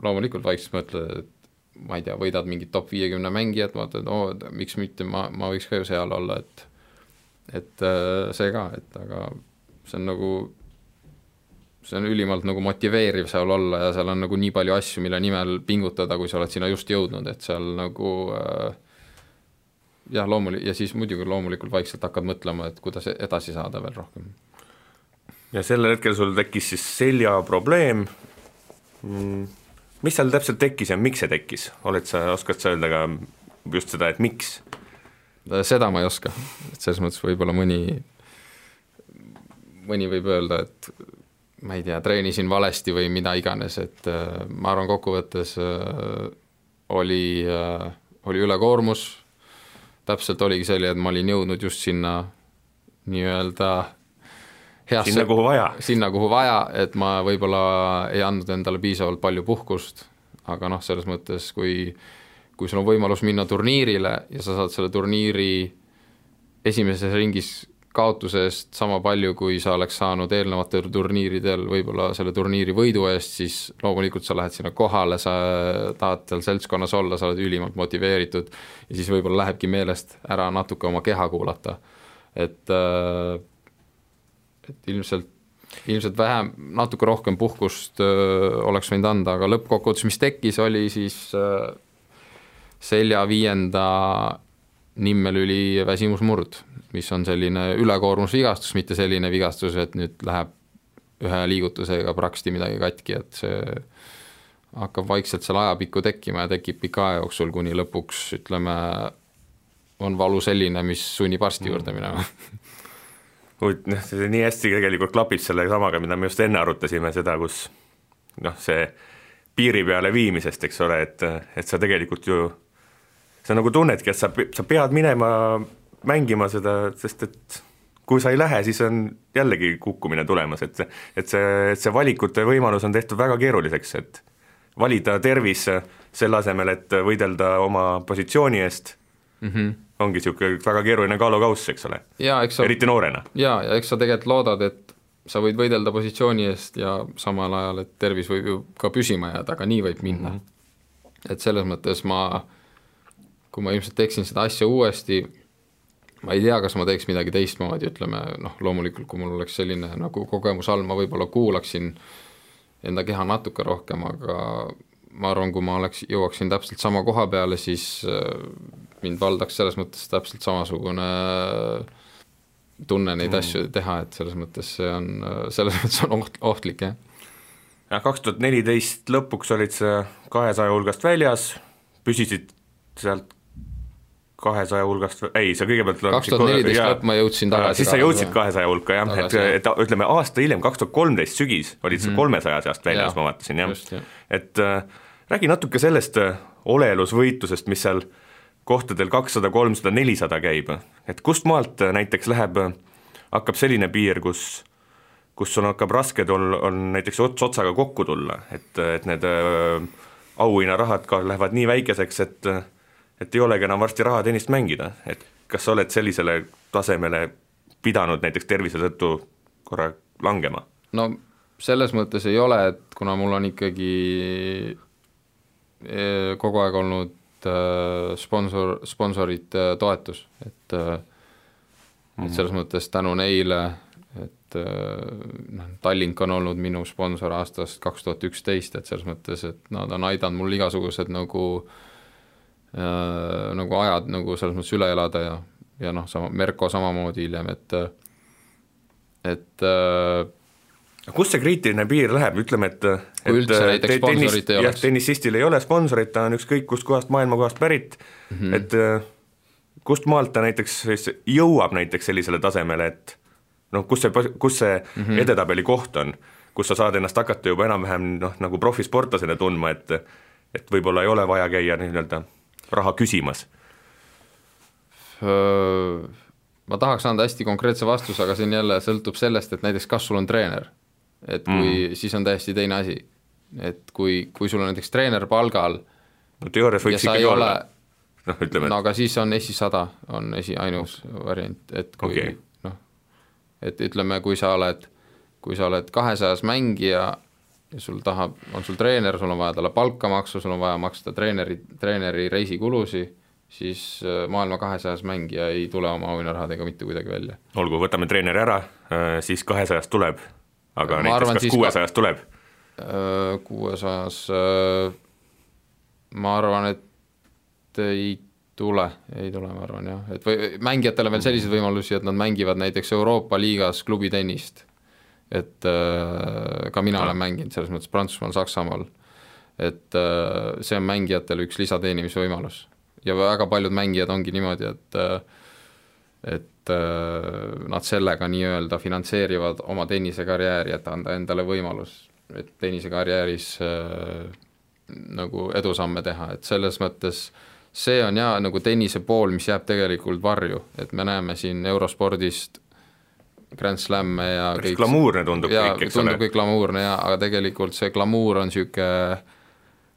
loomulikult vaikselt mõtled, et ma ei tea, võidad mingit top viiekümne mängijat, vaatad, oo, miks mitte, ma, ma võiks ka ju seal olla, et et äh, see ka, et aga see on nagu see on ülimalt nagu motiveeriv seal olla ja seal on nagu nii palju asju, mille nimel pingutada, kui sa oled sinna just jõudnud, et seal nagu äh, jah, loomuli-, ja siis muidugi loomulikult vaikselt hakkad mõtlema, et kuidas edasi saada veel rohkem. ja sellel hetkel sul tekkis siis seljaprobleem mm,, mis seal täpselt tekkis ja miks see tekkis, oled sa, oskad sa öelda ka just seda, et miks? seda ma ei oska, et selles mõttes võib-olla mõni, mõni võib öelda, et ma ei tea, treenisin valesti või mida iganes, et äh, ma arvan, kokkuvõttes äh, oli äh,, oli ülekoormus, täpselt oligi selline, et ma olin jõudnud just sinna nii-öelda heasse, sinna, kuhu vaja. sinna, kuhu vaja, et ma võib-olla ei andnud endale piisavalt palju puhkust, aga noh, selles mõttes, kui kui sul on võimalus minna turniirile ja sa saad selle turniiri esimeses ringis kaotuse eest sama palju, kui sa oleks saanud eelnevatel turniiridel võib-olla selle turniiri võidu eest, siis loomulikult sa lähed sinna kohale, sa tahad seal seltskonnas olla, sa oled ülimalt motiveeritud ja siis võib-olla lähebki meelest ära natuke oma keha kuulata. et, äh, et ilmselt ilmselt vähem, natuke rohkem puhkust öö, äh, oleks võinud anda, aga lõppkokkuvõttes, mis tekkis, oli siis öö, äh, selja viienda nimmelüli väsimusmurd mis on selline ülekoormusvigastus, mitte selline vigastus, et nüüd läheb ühe liigutusega praksti midagi katki, et see hakkab vaikselt seal ajapikku tekkima ja tekib pika aja jooksul, kuni lõpuks ütleme, on valu selline, mis sunnib arsti juurde minema. Huvitav, noh, see nii hästi tegelikult klapib selle samaga, mida me just enne arutasime, seda, kus noh, see piiri peale viimisest, eks ole, et, et sa tegelikult ju, sa nagu tunnedki, et sa, sa pead minema mängima seda, sest et kui sa ei lähe, siis on jällegi kukkumine tulemas, et see, et see, et see valikute võimalus on tehtud väga keeruliseks, et valida tervis selle asemel, et võidelda oma positsiooni eest mm, -hmm. ongi niisugune väga keeruline kaalukauss, eks ole, eriti noorena. jaa, ja eks sa tegelikult loodad, et sa võid võidelda positsiooni eest ja samal ajal, et tervis võib ju ka püsima jääda, aga nii võib minna mm. -hmm. et selles mõttes ma, kui ma ilmselt teeksin seda asja uuesti, ma ei tea, kas ma teeks midagi teistmoodi, ütleme noh, loomulikult kui mul oleks selline nagu kogemus all, ma võib-olla kuulaksin enda keha natuke rohkem, aga ma arvan, kui ma oleks, jõuaksin täpselt sama koha peale, siis mind valdaks selles mõttes täpselt samasugune tunne neid mm. asju teha, et selles mõttes see on, selles mõttes on oht, ohtlik, jah. jah, kaks tuhat neliteist lõpuks olid sa kahesaja hulgast väljas, püsisid sealt kahesaja hulgast, ei, sa kõigepealt kaks tuhat neliteist lõpp ma jõudsin tagasi siis sa jõudsid kahesaja hulka jah, et, et ütleme, aasta hiljem, kaks tuhat kolmteist sügis, olid sa mhm. kolmesaja seast väljas, ma vaatasin jah, et äh, räägi natuke sellest äh, olelusvõitlusest, mis seal kohtadel kakssada, kolmsada, nelisada käib, et kust maalt äh, näiteks läheb, hakkab selline piir, kus kus sul hakkab raske tul-, on näiteks ots otsaga kokku tulla, et, et need äh, auhinnarahad ka lähevad nii väikeseks, et äh, et ei olegi enam varsti raha tennist mängida, et kas sa oled sellisele tasemele pidanud näiteks tervise tõttu korra langema? no selles mõttes ei ole, et kuna mul on ikkagi e, kogu aeg olnud äh, sponsor, sponsorite toetus, et -hmm. et selles mõttes tänu neile, et noh, Tallink on olnud minu sponsor aastast kaks tuhat üksteist, et selles mõttes, et nad on aidanud mul igasugused nagu äh, Äh, nagu ajad nagu selles mõttes üle elada ja, ja noh, sama, Merko samamoodi hiljem, et et äh, kus see kriitiline piir läheb, ütleme, et kui üldse näiteks sponsorit ei oleks? tennisistil ei ole sponsorit, ta on ükskõik kust kohast, maailmakohast pärit mm, -hmm. et äh, kust maalt ta näiteks siis jõuab näiteks sellisele tasemele, et noh, kus see, kus see mm -hmm. edetabeli koht on, kus sa saad ennast hakata juba enam-vähem noh, nagu profisportlasena tundma, et et võib-olla ei ole vaja käia nii-öelda raha küsimas? Ma tahaks anda hästi konkreetse vastuse, aga on jälle, sõltub sellest, et näiteks kas sul on treener. et kui mm., siis on täiesti teine asi. et kui, kui sul on näiteks treener palgal no teoorias võiks ikkagi olla noh, ütleme no aga siis on esi sada, on esi ainus variant, et kui okay. noh, et ütleme, kui sa oled, kui sa oled kahesajas mängija ja sul tahab, on sul treener, sul on vaja talle palka maksta, sul on vaja maksta treeneri, treeneri reisikulusid, siis äh, maailma kahesajas mängija ei tule oma auhinnarahadega mitte kuidagi välja. olgu, võtame treeneri ära, äh, siis kahesajast tuleb, aga ma näiteks arvan, kas kuuesajast ka... tuleb? Äh, kuuesajas ma arvan, et ei tule, ei tule, ma arvan jah, et või mängijatel on veel selliseid võimalusi, et nad mängivad näiteks Euroopa liigas klubitennist et äh, ka mina olen mänginud selles mõttes Prantsusmaal, Saksamaal, et äh, see on mängijatele üks lisateenimisvõimalus. ja väga paljud mängijad ongi niimoodi, et äh, et nad sellega nii-öelda finantseerivad oma tennisekarjääri, et anda endale võimalus, et tennisekarjääris nagu edusamme teha, et selles mõttes see on jaa, nagu tennise pool, mis jääb tegelikult varju, et me näeme siin eurospordist Grand Slam'e ja päris kõik glamuurne tundub ja, kõik, eks ole. tundub kõik glamuurne jaa, aga tegelikult see glamuur on niisugune,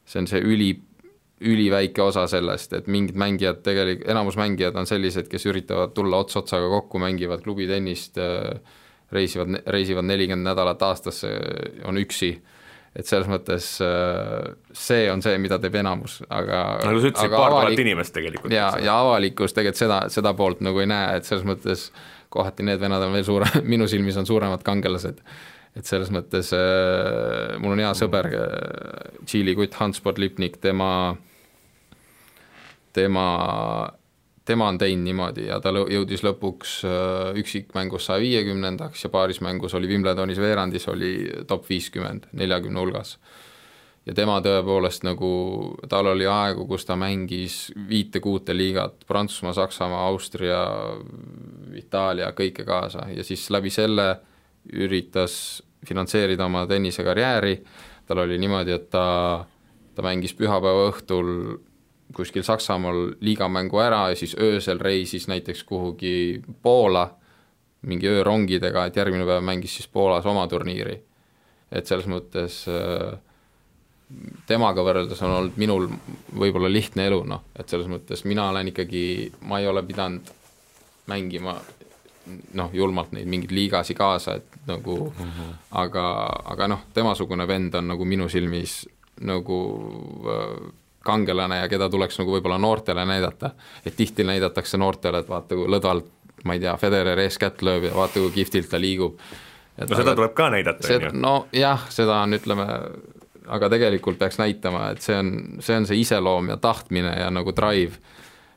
see on see üli, üliväike osa sellest, et mingid mängijad tegelikult, enamus mängijad on sellised, kes üritavad tulla ots otsaga kokku, mängivad klubitennist, reisivad, reisivad nelikümmend nädalat aastas, on üksi et selles mõttes see on see, mida teeb enamus, aga nagu sa ütlesid, paar tuhat inimest tegelikult. ja, ja avalikkus tegelikult seda, seda poolt nagu ei näe, et selles mõttes kohati need vennad on veel suure, minu silmis on suuremad kangelased. et selles mõttes äh, mul on hea sõber äh,, Tšiili kutt Hans-Port Lipnik, tema, tema, tema on teinud niimoodi ja ta jõudis lõpuks äh, üksikmängus saja viiekümnendaks ja paarismängus oli Wimbledonis veerandis, oli top viiskümmend, neljakümne hulgas ja tema tõepoolest nagu, tal oli aegu, kus ta mängis viite-kuute liigat, Prantsusmaa, Saksamaa, Austria, Itaalia, kõike kaasa ja siis läbi selle üritas finantseerida oma tennisekarjääri, tal oli niimoodi, et ta, ta mängis pühapäeva õhtul kuskil Saksamaal liigamängu ära ja siis öösel reisis näiteks kuhugi Poola mingi öörongidega, et järgmine päev mängis siis Poolas oma turniiri. et selles mõttes äh, temaga võrreldes on olnud minul võib-olla lihtne elu, noh, et selles mõttes mina olen ikkagi, ma ei ole pidanud mängima noh, julmalt neid mingeid liigasi kaasa, et nagu mm, -hmm. aga, aga noh, temasugune vend on nagu minu silmis nagu äh, kangelane ja keda tuleks nagu võib-olla noortele näidata. et tihti näidatakse noortele, et vaata, kui lõdvalt, ma ei tea, Federer ees kätt lööb ja vaata, kui kihvtilt ta liigub. no seda tuleb ka näidata, on ju. nojah, seda on, ütleme, aga tegelikult peaks näitama, et see on, see on see iseloom ja tahtmine ja nagu drive,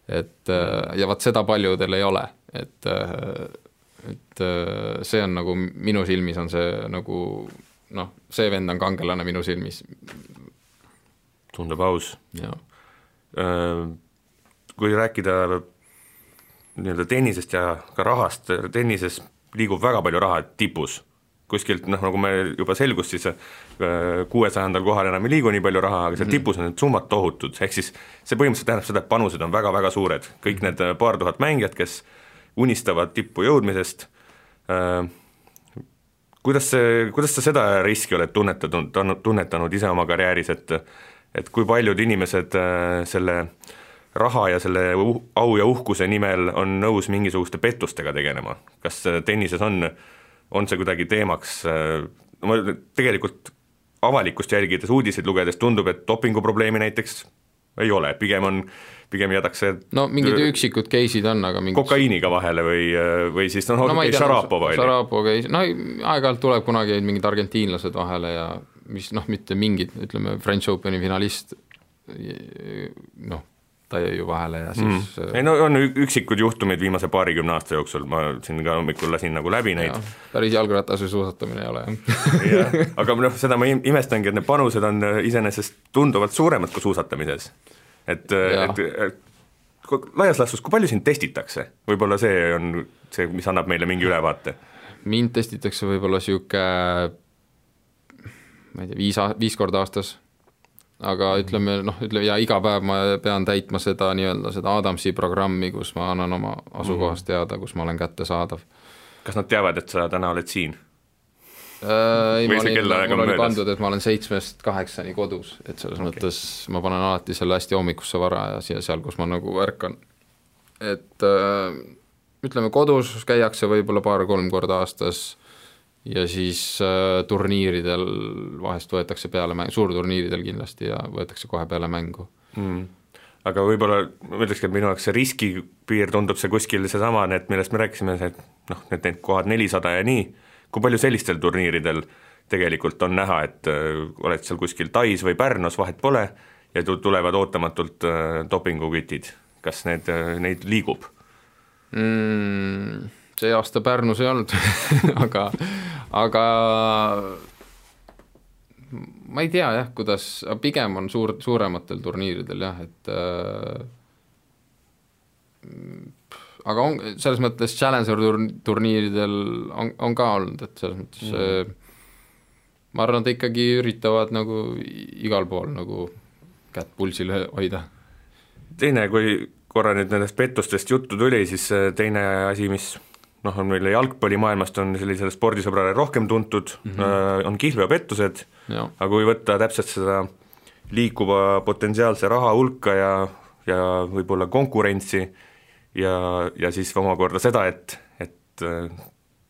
et äh, ja vot seda paljudel ei ole, et äh, et see on nagu minu silmis on see nagu noh, see vend on kangelane minu silmis. tundub aus. Kui rääkida nii-öelda tennisest ja ka rahast, tennises liigub väga palju raha tipus, kuskilt noh, nagu me juba selgus, siis äh, kuuesajandal kohal enam ei liigu nii palju raha, aga seal mm. tipus on need summad tohutud, ehk siis see põhimõtteliselt tähendab seda, et panused on väga-väga suured, kõik need äh, paar tuhat mängijat, kes unistavad tippu jõudmisest äh,, kuidas see, kuidas sa seda riski oled tunnetanud, tunnetanud ise oma karjääris, et et kui paljud inimesed äh, selle äh, raha ja selle au ja uhkuse nimel on nõus mingisuguste pettustega tegelema, kas tennises on, on see kuidagi teemaks, ma tegelikult avalikkust jälgides, uudiseid lugedes tundub, et dopinguprobleemi näiteks ei ole, pigem on, pigem jäädakse no mingid üksikud case'id on, aga mingid kokaiiniga vahele või, või siis noh no, okay, Šarapova oli. Šarapova case, no aeg-ajalt tuleb kunagi mingid argentiinlased vahele ja mis noh, mitte mingid, ütleme French Openi finalist noh, ta jäi ju vahele ja siis mm. ei no on üksikud juhtumid viimase paarikümne aasta jooksul, ma siin ka hommikul lasin nagu läbi neid. päris jalgratas või suusatamine ei ole jah aga noh, seda ma imestangi, et need panused on äh, iseenesest tunduvalt suuremad kui suusatamises. et, äh, et, et laias laastus, kui palju sind testitakse, võib-olla see on see, mis annab meile mingi ülevaate? mind testitakse võib-olla niisugune ma ei tea, viis, viis korda aastas aga ütleme noh, ütleme ja iga päev ma pean täitma seda nii-öelda seda Adamsi programmi, kus ma annan oma asukohast mhm. teada, kus ma olen kättesaadav. kas nad teavad, et sa täna oled siin? Äh, ei, ma olin, mul oli pandud, et ma olen seitsmest kaheksani kodus, et selles okay. mõttes ma panen alati selle hästi hommikusse vara ja siia seal, kus ma nagu ärkan. et äh, ütleme, kodus käiakse võib-olla paar-kolm korda aastas ja siis äh, turniiridel vahest võetakse peale mäng, suurturniiridel kindlasti ja võetakse kohe peale mängu mm. aga võib-olla ma ütlekski, et minu jaoks see riskipiir tundub see kuskil seesama, need, millest me rääkisime, see noh, need, need kohad nelisada ja nii, kui palju sellistel turniiridel tegelikult on näha, et äh, oled seal kuskil Tais või Pärnus, vahet pole, ja tulevad ootamatult äh, dopingukütid, kas need äh,, neid liigub mm,? See aasta Pärnus ei olnud aga aga ma ei tea jah, kuidas, pigem on suur, suurematel turniiridel jah, et äh, aga on, selles mõttes Challenger tur-, turniiridel on, on ka olnud, et selles mõttes mm. ma arvan, et ikkagi üritavad nagu igal pool nagu kätt pulsil hoida. teine, kui korra nüüd nendest pettustest juttu tuli, siis teine asi, mis noh, on meil jalgpallimaailmast on sellisele spordisõbrale rohkem tuntud mm, -hmm. on kihlveopettused, aga kui võtta täpselt seda liikuva potentsiaalse raha hulka ja, ja võib-olla konkurentsi ja, ja siis omakorda seda, et, et äh,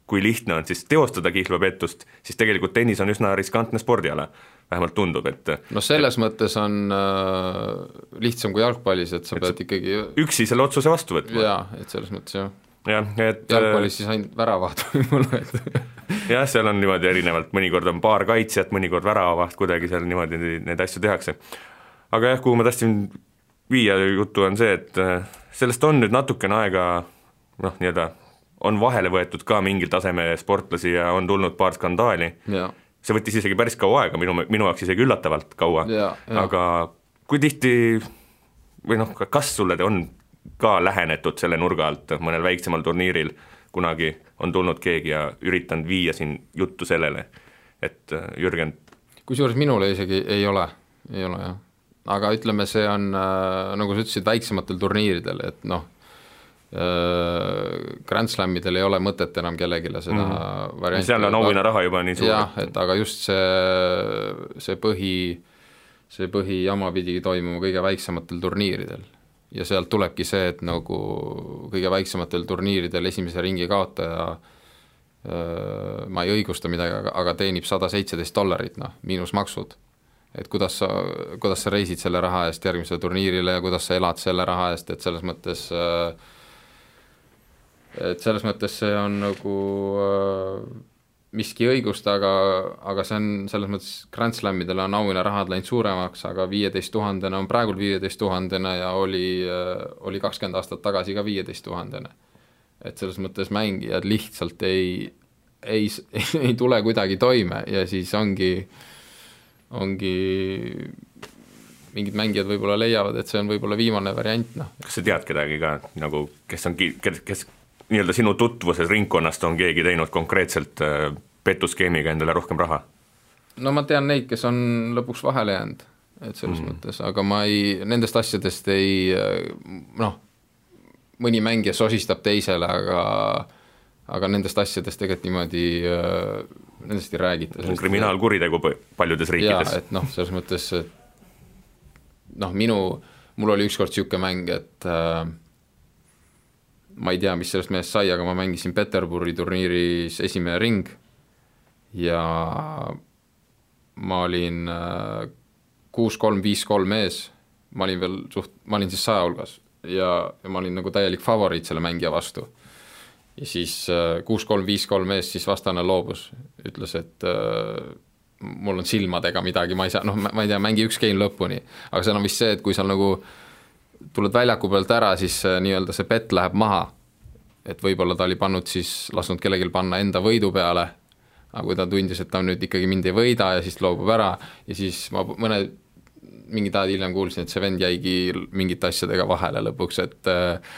kui lihtne on siis teostada kihlveopettust, siis tegelikult tennis on üsna riskantne spordiala, vähemalt tundub, et no selles mõttes on äh, lihtsam kui jalgpallis, et sa et pead ikkagi üksi selle otsuse vastu võtma. jaa, et selles mõttes jah jah, et jalgpallis siis ainult väravad võib-olla, et jah, seal on niimoodi erinevalt, mõnikord on paar kaitsjat, mõnikord väravavaht, kuidagi seal niimoodi neid asju tehakse. aga jah, kuhu ma tahtsin viia juttu, on see, et äh, sellest on nüüd natukene aega noh, nii-öelda on vahele võetud ka mingil tasemel sportlasi ja on tulnud paar skandaali, see võttis isegi päris kaua aega, minu, minu jaoks isegi üllatavalt kaua, aga kui tihti või noh, kas sulle on ka lähenetud selle nurga alt mõnel väiksemal turniiril, kunagi on tulnud keegi ja üritanud viia siin juttu sellele, et äh, Jürgen kusjuures minule isegi ei ole, ei ole jah. aga ütleme, see on äh, nagu sa ütlesid, väiksematel turniiridel, et noh, äh, Grand Slamidel ei ole mõtet enam kellelegi seda mm -hmm. varianti seal on auhinnaraha juba nii suur. jah, et aga just see, see põhi, see põhijama pidi toimuma kõige väiksematel turniiridel ja sealt tulebki see, et nagu kõige väiksematel turniiridel esimese ringi kaotaja ma ei õigusta midagi, aga, aga teenib sada seitseteist dollarit, noh, miinus maksud. et kuidas sa, kuidas sa reisid selle raha eest järgmisele turniirile ja kuidas sa elad selle raha eest, et selles mõttes et selles mõttes see on nagu miski õigust, aga, aga see on selles mõttes, Grand Slamidel on auhinnarahad läinud suuremaks, aga viieteist tuhandene on praegult viieteist tuhandene ja oli, oli kakskümmend aastat tagasi ka viieteist tuhandene. et selles mõttes mängijad lihtsalt ei, ei, ei tule kuidagi toime ja siis ongi, ongi mingid mängijad võib-olla leiavad, et see on võib-olla viimane variant, noh. kas sa tead kedagi ka nagu, kes on, kes, kes nii-öelda sinu tutvuses ringkonnast on keegi teinud konkreetselt äh, petuskeemiga endale rohkem raha? no ma tean neid, kes on lõpuks vahele jäänud, et selles mm. mõttes, aga ma ei, nendest asjadest ei äh, noh, mõni mängija sosistab teisele, aga aga nendest asjadest tegelikult niimoodi, äh, nendest ei räägita. see on kriminaalkuritegu paljudes riikides. et noh, selles mõttes, et noh, minu, mul oli ükskord niisugune mäng, et äh, ma ei tea, mis sellest mehest sai, aga ma mängisin Peterburi turniiris esimene ring. Ja ma olin äh, kuus-kolm, viis-kolm ees, ma olin veel suht, ma olin siis saja hulgas. Ja, ja ma olin nagu täielik favoriit selle mängija vastu. ja siis äh, kuus-kolm, viis-kolm ees, siis vastane loobus, ütles, et äh, mul on silmadega midagi, ma ei saa, noh, ma ei tea, mängi üks game lõpuni, aga seal on vist see, et kui seal nagu äh, tuled väljaku pealt ära, siis nii-öelda see bett läheb maha. et võib-olla ta oli pannud siis, lasknud kellelgi panna enda võidu peale, aga kui ta tundis, et ta nüüd ikkagi mind ei võida ja siis loobub ära ja siis ma mõne, mingid ajad hiljem kuulsin, et see vend jäigi mingite asjadega vahele lõpuks, et äh,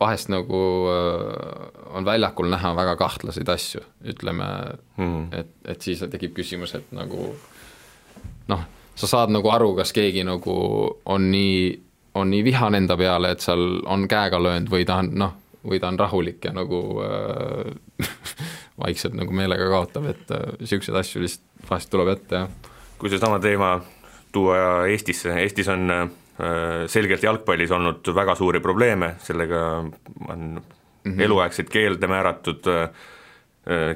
vahest nagu äh, on väljakul näha väga kahtlaseid asju, ütleme mm., et, et siis tekib küsimus, et nagu noh, sa saad nagu aru, kas keegi nagu on nii on nii vihane enda peale, et seal on käega löönud või ta on noh, või ta on rahulik ja nagu äh, vaikselt nagu meelega kaotab, et niisuguseid äh, asju lihtsalt vahest tuleb ette, jah. kui seesama teema tuua Eestisse, Eestis on äh, selgelt jalgpallis olnud väga suuri probleeme, sellega on mm -hmm. eluaegseid keelde määratud äh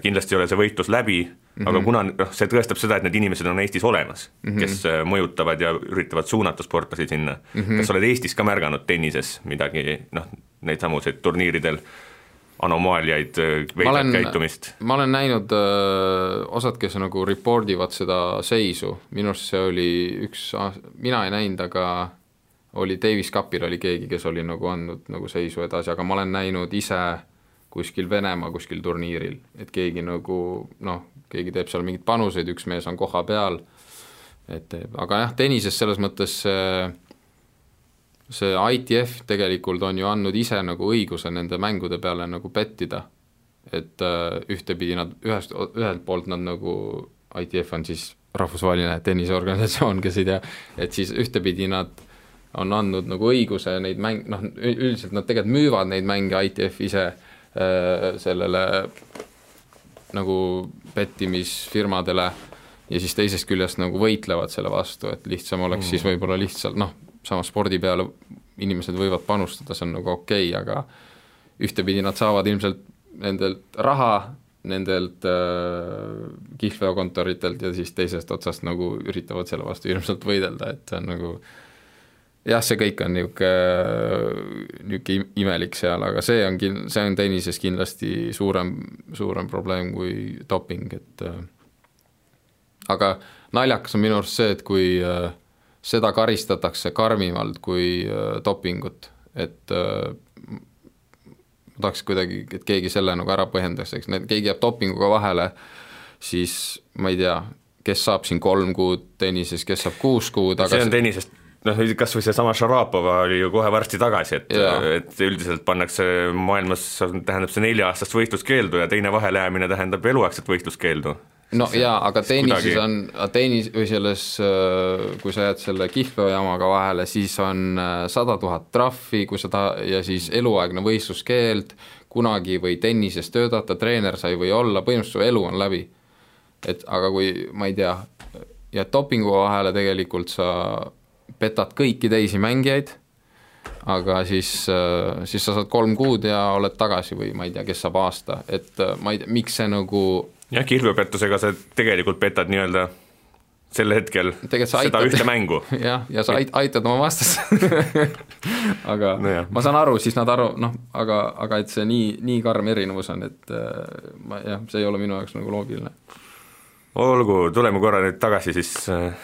kindlasti ei ole see võitlus läbi Mm -hmm. aga kuna noh, see tõestab seda, et need inimesed on Eestis olemas mm, -hmm. kes äh, mõjutavad ja üritavad suunata sportlasi sinna mm. -hmm. kas sa oled Eestis ka märganud tennises midagi, noh, neid samuseid turniiridel anomaaliaid, äh, veidrat käitumist? ma olen näinud öö, äh, osad, kes nagu report ivad seda seisu, minu arust see oli üks, mina ei näinud, aga oli Davis Cupil oli keegi, kes oli nagu andnud nagu seisu edasi, aga ma olen näinud ise kuskil Venemaa kuskil turniiril, et keegi nagu noh, keegi teeb seal mingeid panuseid, üks mees on koha peal, et aga jah, tennises selles mõttes see, see ITF tegelikult on ju andnud ise nagu õiguse nende mängude peale nagu pettida. et äh, ühtepidi nad ühest, ühelt poolt nad nagu, ITF on siis rahvusvaheline tenniseorganisatsioon, kes ei tea, et siis ühtepidi nad on andnud nagu õiguse neid mäng-, noh, üldiselt nad tegelikult müüvad neid mänge, ITF ise äh, sellele nagu pettimisfirmadele ja siis teisest küljest nagu võitlevad selle vastu, et lihtsam oleks mm. siis võib-olla lihtsalt noh, sama spordi peale inimesed võivad panustada, see on nagu okei okay,, aga ühtepidi nad saavad ilmselt nendelt raha, nendelt äh, kihlveokontoritelt ja siis teisest otsast nagu üritavad selle vastu hirmsalt võidelda, et see on nagu äh, jah, see kõik on niisugune, niisugune imelik seal, aga see on kin-, see on tennises kindlasti suurem, suurem probleem kui doping, et äh, aga naljakas on minu arust see, et kui äh, seda karistatakse karmimalt kui äh, dopingut, et ma tahaks kuidagi, et keegi selle nagu ära põhjendaks, eks need, keegi jääb dopinguga vahele, siis ma ei tea, kes saab siin kolm kuud tennises, kes saab kuus kuud, aga see on tennisest noh, kas või seesama Šarapova oli ju kohe varsti tagasi, et, et üldiselt pannakse maailmas, tähendab see nelja-aastast võistluskeeldu ja teine vahelejäämine tähendab eluaegset võistluskeeldu. no see, jaa, aga tennises kuidagi... on, tennis või selles, kui sa jääd selle kihlveojaamaga vahele, siis on äh, sada tuhat trahvi, kui sa ta- ja siis eluaegne võistluskeeld, kunagi või tennises töötada, treener sa ei või olla, põhimõtteliselt su elu on läbi. et aga kui ma ei tea, jääd dopingu vahele, tegelikult sa petad kõiki teisi mängijaid, aga siis, äh, siis sa saad kolm kuud ja oled tagasi või ma ei tea, kes saab aasta, et äh, ma ei tea, miks see nagu jah, kihlveopettusega sa tegelikult petad nii-öelda sel hetkel seda aitad. ühte mängu. jah, ja sa ait-, aitad oma vastast aga Nojah. ma saan aru, siis nad aru, noh, aga, aga et see nii, nii karm erinevus on, et äh, ma jah, see ei ole minu jaoks nagu loogiline. olgu, tuleme korra nüüd tagasi siis äh,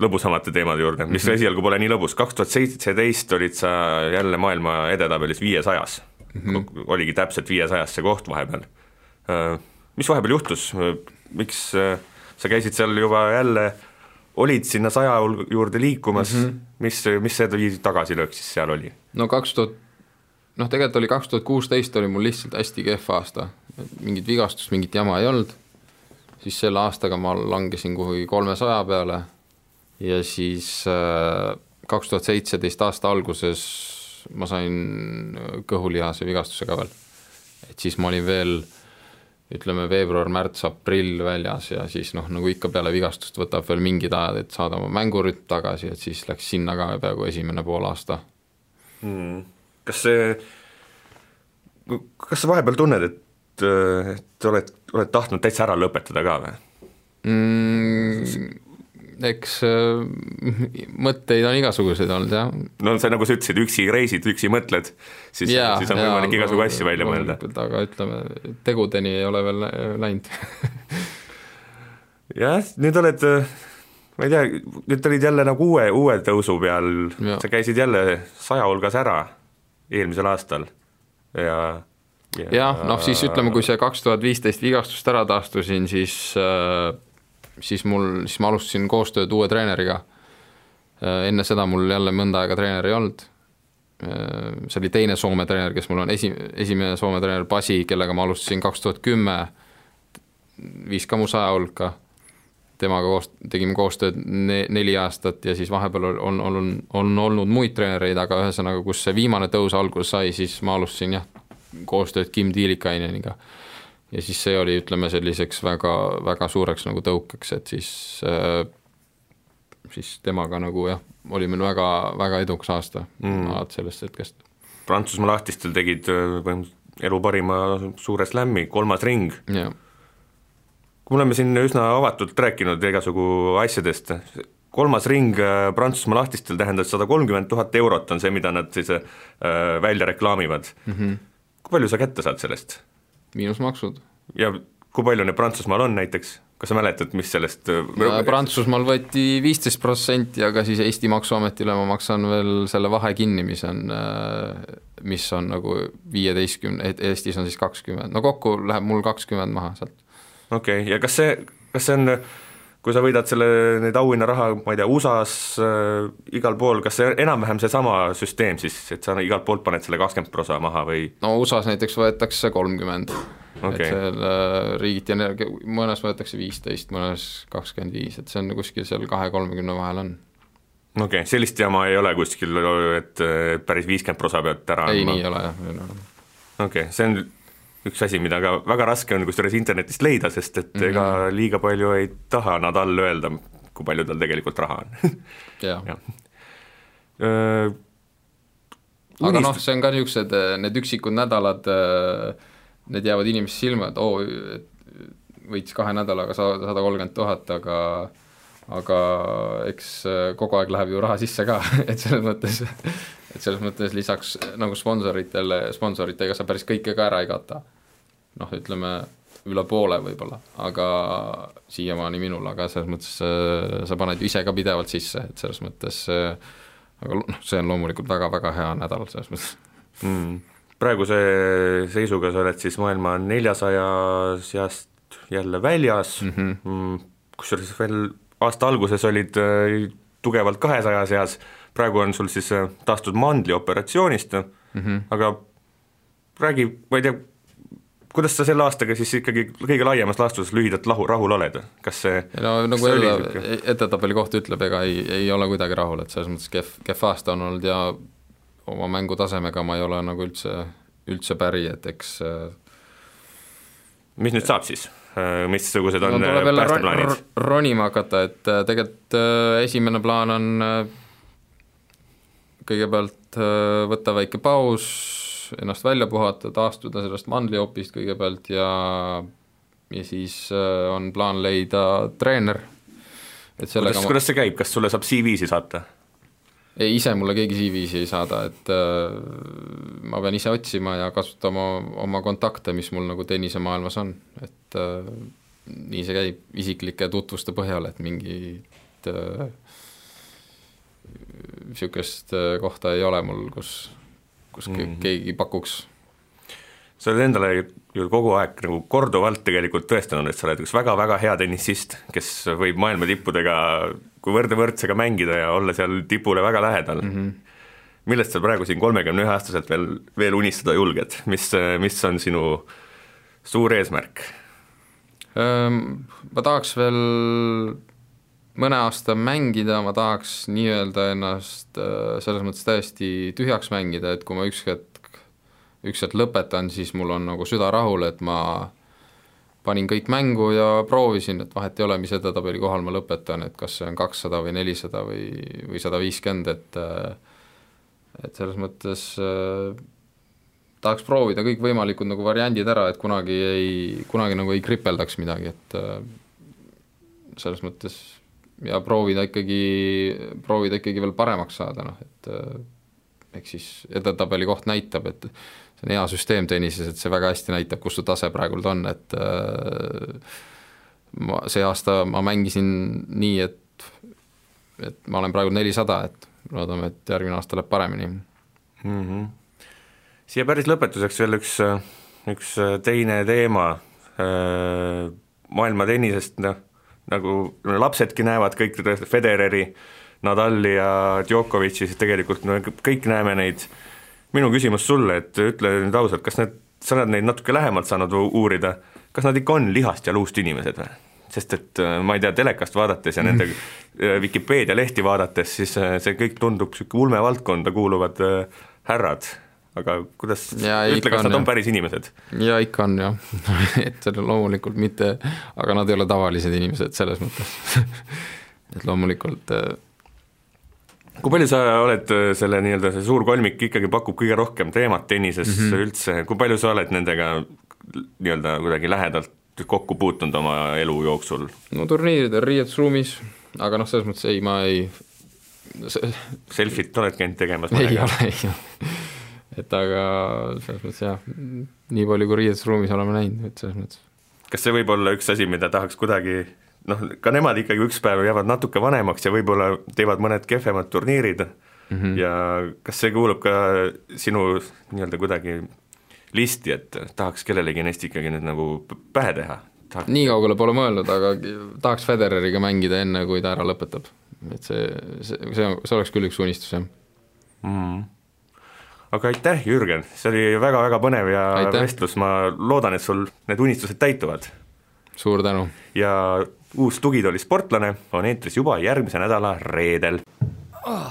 lõbusamate teemade juurde, mis mm -hmm. esialgu pole nii lõbus, kaks tuhat seitseteist olid sa jälle maailma edetabelis viiesajas mm. -hmm. oligi täpselt viiesajas see koht vahepeal. Mis vahepeal juhtus, miks äh, sa käisid seal juba jälle, olid sinna saja juurde liikumas mm, -hmm. mis, mis see tagasilöök siis seal oli? no kaks tuhat, noh tegelikult oli kaks tuhat kuusteist oli mul lihtsalt hästi kehv aasta, mingit vigastust, mingit jama ei olnud, siis selle aastaga ma langesin kuhugi kolmesaja peale ja siis äh, kaks tuhat seitseteist aasta alguses ma sain kõhulihase vigastuse ka veel. et siis ma olin veel ütleme, veebruar, märts, aprill väljas ja siis noh, nagu ikka peale vigastust võtab veel mingid ajad, et saada oma mängurütm tagasi, et siis läks sinna ka peaaegu esimene poolaasta hmm.. kas see, kas sa vahepeal tunned, et, et oled, oled tahtnud täitsa ära lõpetada ka või mm,? Eks äh, mõtteid on igasuguseid olnud, jah. no see, nagu sa ütlesid, üksi reisid, üksi mõtled, siis, siis on võimalik igasugu asju välja mõelda. aga ütleme, tegudeni ei ole veel läinud jah, nüüd oled, ma ei tea, nüüd olid jälle nagu uue, uue tõusu peal, sa käisid jälle saja hulgas ära eelmisel aastal ja jah ja, noh, siis ütleme, kui see kaks tuhat viisteist vigastust ära taastusin, siis äh, siis mul, siis ma alustasin koostööd uue treeneriga. Äh, enne seda mul jälle mõnda aega treener ei olnud. Äh, see oli teine Soome treener, kes mul on esi, esimene Soome treener Basi, kellega ma alustasin kaks tuhat kümme, viis ka mu saja hulka. temaga koos, tegime koostööd ne, neli aastat ja siis vahepeal on, on, on, on olnud muid treenereid, aga ühesõnaga, kus see viimane tõus alguse sai, siis ma alustasin jah, koostööd Kim Tiilikaineniga ja siis see oli, ütleme selliseks väga, väga suureks nagu tõukeks, et siis äh, siis temaga nagu jah, oli meil väga, väga edukas aasta mm. alates sellest hetkest. Prantsusmaa lahtistel tegid äh, põhimõtteliselt elu parima suure slam'i, kolmas ring. kui me oleme siin üsna avatult rääkinud igasugu asjadest, kolmas ring äh, Prantsusmaa lahtistel tähendas sada kolmkümmend tuhat eurot, on see, mida nad siis äh, välja reklaamivad mm. -hmm. kui palju sa kätte saad sellest? Miinusmaksud. ja kui palju neid Prantsusmaal on näiteks, kas sa mäletad, mis sellest Prantsusmaal võeti viisteist protsenti, aga siis Eesti Maksuametile ma maksan veel selle vahe kinni, mis on, mis on nagu viieteistkümne, Eestis on siis kakskümmend, no kokku läheb mul kakskümmend maha sealt. okei okay., ja kas see, kas see on kui sa võidad selle, neid auhinnaraha, ma ei tea, USA-s äh, igal pool, kas see enam-vähem seesama süsteem siis, et sa igalt poolt paned selle kakskümmend prosa maha või? no USA-s näiteks võetakse kolmkümmend okay., et seal äh, riigiti energia, mõnes võetakse viisteist, mõnes kakskümmend viis, et see on kuskil seal kahe-kolmekümne vahel on. okei okay,, sellist jama ei ole kuskil, et päris viiskümmend prosa pead ära ei, nii ei ole jah. okei okay,, see on üks asi, mida ka väga raske on kusjuures internetist leida, sest et mm -hmm. ega liiga palju ei taha Nadal öelda, kui palju tal tegelikult raha on jah ja. Öö, aga noh, see on ka niisugused, need üksikud nädalad, need jäävad inimeste silma, et oo oh,, võitis kahe nädalaga sada, sada kolmkümmend tuhat, aga aga eks kogu aeg läheb ju raha sisse ka et selles mõttes et selles mõttes lisaks nagu sponsoritele, sponsoritega sa päris kõike ka ära ei kata. noh, ütleme üle poole võib-olla, aga siiamaani minul, aga selles mõttes äh, sa paned ju ise ka pidevalt sisse, et selles mõttes äh, aga noh, see on loomulikult väga-väga hea nädal selles mõttes. Mm.. praeguse seisuga sa oled siis maailma neljasaja seast jälle väljas. Mm -hmm. mm, kusjuures veel aasta alguses olid tugevalt kahesaja seas praegu on sul siis äh, taastud mandlioperatsioonist mm, -hmm. aga räägi, ma ei tea, kuidas sa selle aastaga siis ikkagi kõige laiemas laastus lühidalt lahu, rahul oled, kas see no nagu öelda, edetabeli koht ütleb, ega ei, ei ole kuidagi rahul, et selles mõttes kehv, kehv aasta on olnud ja oma mängutasemega ma ei ole nagu üldse, üldse päri, et eks äh, mis nüüd saab siis? Äh, missugused on no, päästeplaanid? ronima hakata, et tegelikult esimene plaan on kõigepealt äh, võtta väike paus, ennast välja puhata, taastuda sellest mandliopist kõigepealt ja ja siis äh, on plaan leida treener, et sellega kuidas, ma kuidas see käib, kas sulle saab CV-si saata? ei, ise mulle keegi CV-si ei saada, et äh, ma pean ise otsima ja kasutama oma kontakte, mis mul nagu tennisemaailmas on, et äh, nii see käib isiklike tutvuste põhjal, et mingit äh, niisugust äh, kohta ei ole mul, kus, kus mm -hmm. keegi pakuks sa oled endale ju kogu aeg nagu korduvalt tegelikult tõestanud, et sa oled üks väga-väga hea tennisist, kes võib maailma tippudega kui võrdne võrdsega mängida ja olla seal tipule väga lähedal mm. -hmm. millest sa praegu siin kolmekümne ühe aastaselt veel, veel unistada julged, mis, mis on sinu suur eesmärk? Ma tahaks veel mõne aasta mängida, ma tahaks nii-öelda ennast äh, selles mõttes täiesti tühjaks mängida, et kui ma üks hetk, üks hetk lõpetan, siis mul on nagu süda rahul, et ma panin kõik mängu ja proovisin, et vahet ei ole, mis edetabeli kohal ma lõpetan, et kas see on kakssada või nelisada või, või sada viiskümmend, et äh, et selles mõttes äh, tahaks proovida kõikvõimalikud nagu variandid ära, et kunagi ei, kunagi nagu ei kripeldaks midagi, et äh, selles mõttes ja proovida ikkagi, proovida ikkagi veel paremaks saada, noh et äh, eks siis edetabeli koht näitab, et see on hea süsteem tennises, et see väga hästi näitab, kus su tase praegult on, et äh, ma, see aasta ma mängisin nii, et et ma olen praegu nelisada, et loodame, et järgmine aasta läheb paremini mm. -hmm. siia päris lõpetuseks veel üks, üks teine teema maailma tennisest, noh nagu lapsedki näevad kõik Federeri, Nadali ja Djokovic'i, siis tegelikult me kõik näeme neid, minu küsimus sulle, et ütle nüüd ausalt, kas need, sa oled neid natuke lähemalt saanud uurida, kas nad ikka on lihast ja luust inimesed või? sest et äh, ma ei tea, telekast vaadates ja nende äh, Vikipeedia lehti vaadates, siis äh, see kõik tundub niisugune ulmevaldkonda kuuluvad härrad aga kuidas, ütle, kas nad on, päris inimesed? jaa, ikka on jah et loomulikult mitte, aga nad ei ole tavalised inimesed selles mõttes et loomulikult äh, kui palju sa oled äh, selle nii-öelda, see suur kolmik ikkagi pakub kõige rohkem teemat tennises mm -hmm. üldse, kui palju sa oled nendega nii-öelda kuidagi lähedalt kokku puutunud oma elu jooksul? no turniiridel riietusruumis, aga noh, selles mõttes ei, ma ei Selfit oled käinud tegemas? ei ole, ei ole et aga selles mõttes jah, nii palju kui riietusruumis oleme näinud, et selles mõttes. kas see võib olla üks asi, mida tahaks kuidagi noh, ka nemad ikkagi üks päev jäävad natuke vanemaks ja võib-olla teevad mõned kehvemad turniirid mm -hmm. ja kas see kuulub ka sinu nii-öelda kuidagi listi, et tahaks kellelegi neist ikkagi nüüd nagu pähe teha? tahaks... nii kaugele pole mõelnud, aga tahaks Federeriga mängida enne, kui ta ära lõpetab. et see, see, see, see oleks küll üks unistus, jah mm. -hmm aga aitäh, Jürgen, see oli väga-väga põnev ja aitäh. vestlus, ma loodan, et sul need unistused täituvad. suur tänu! ja uus Tugitooli sportlane on eetris juba järgmise nädala reedel oh..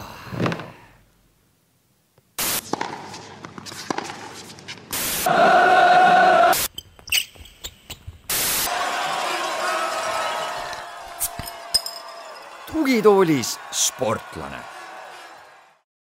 tugitoolis sportlane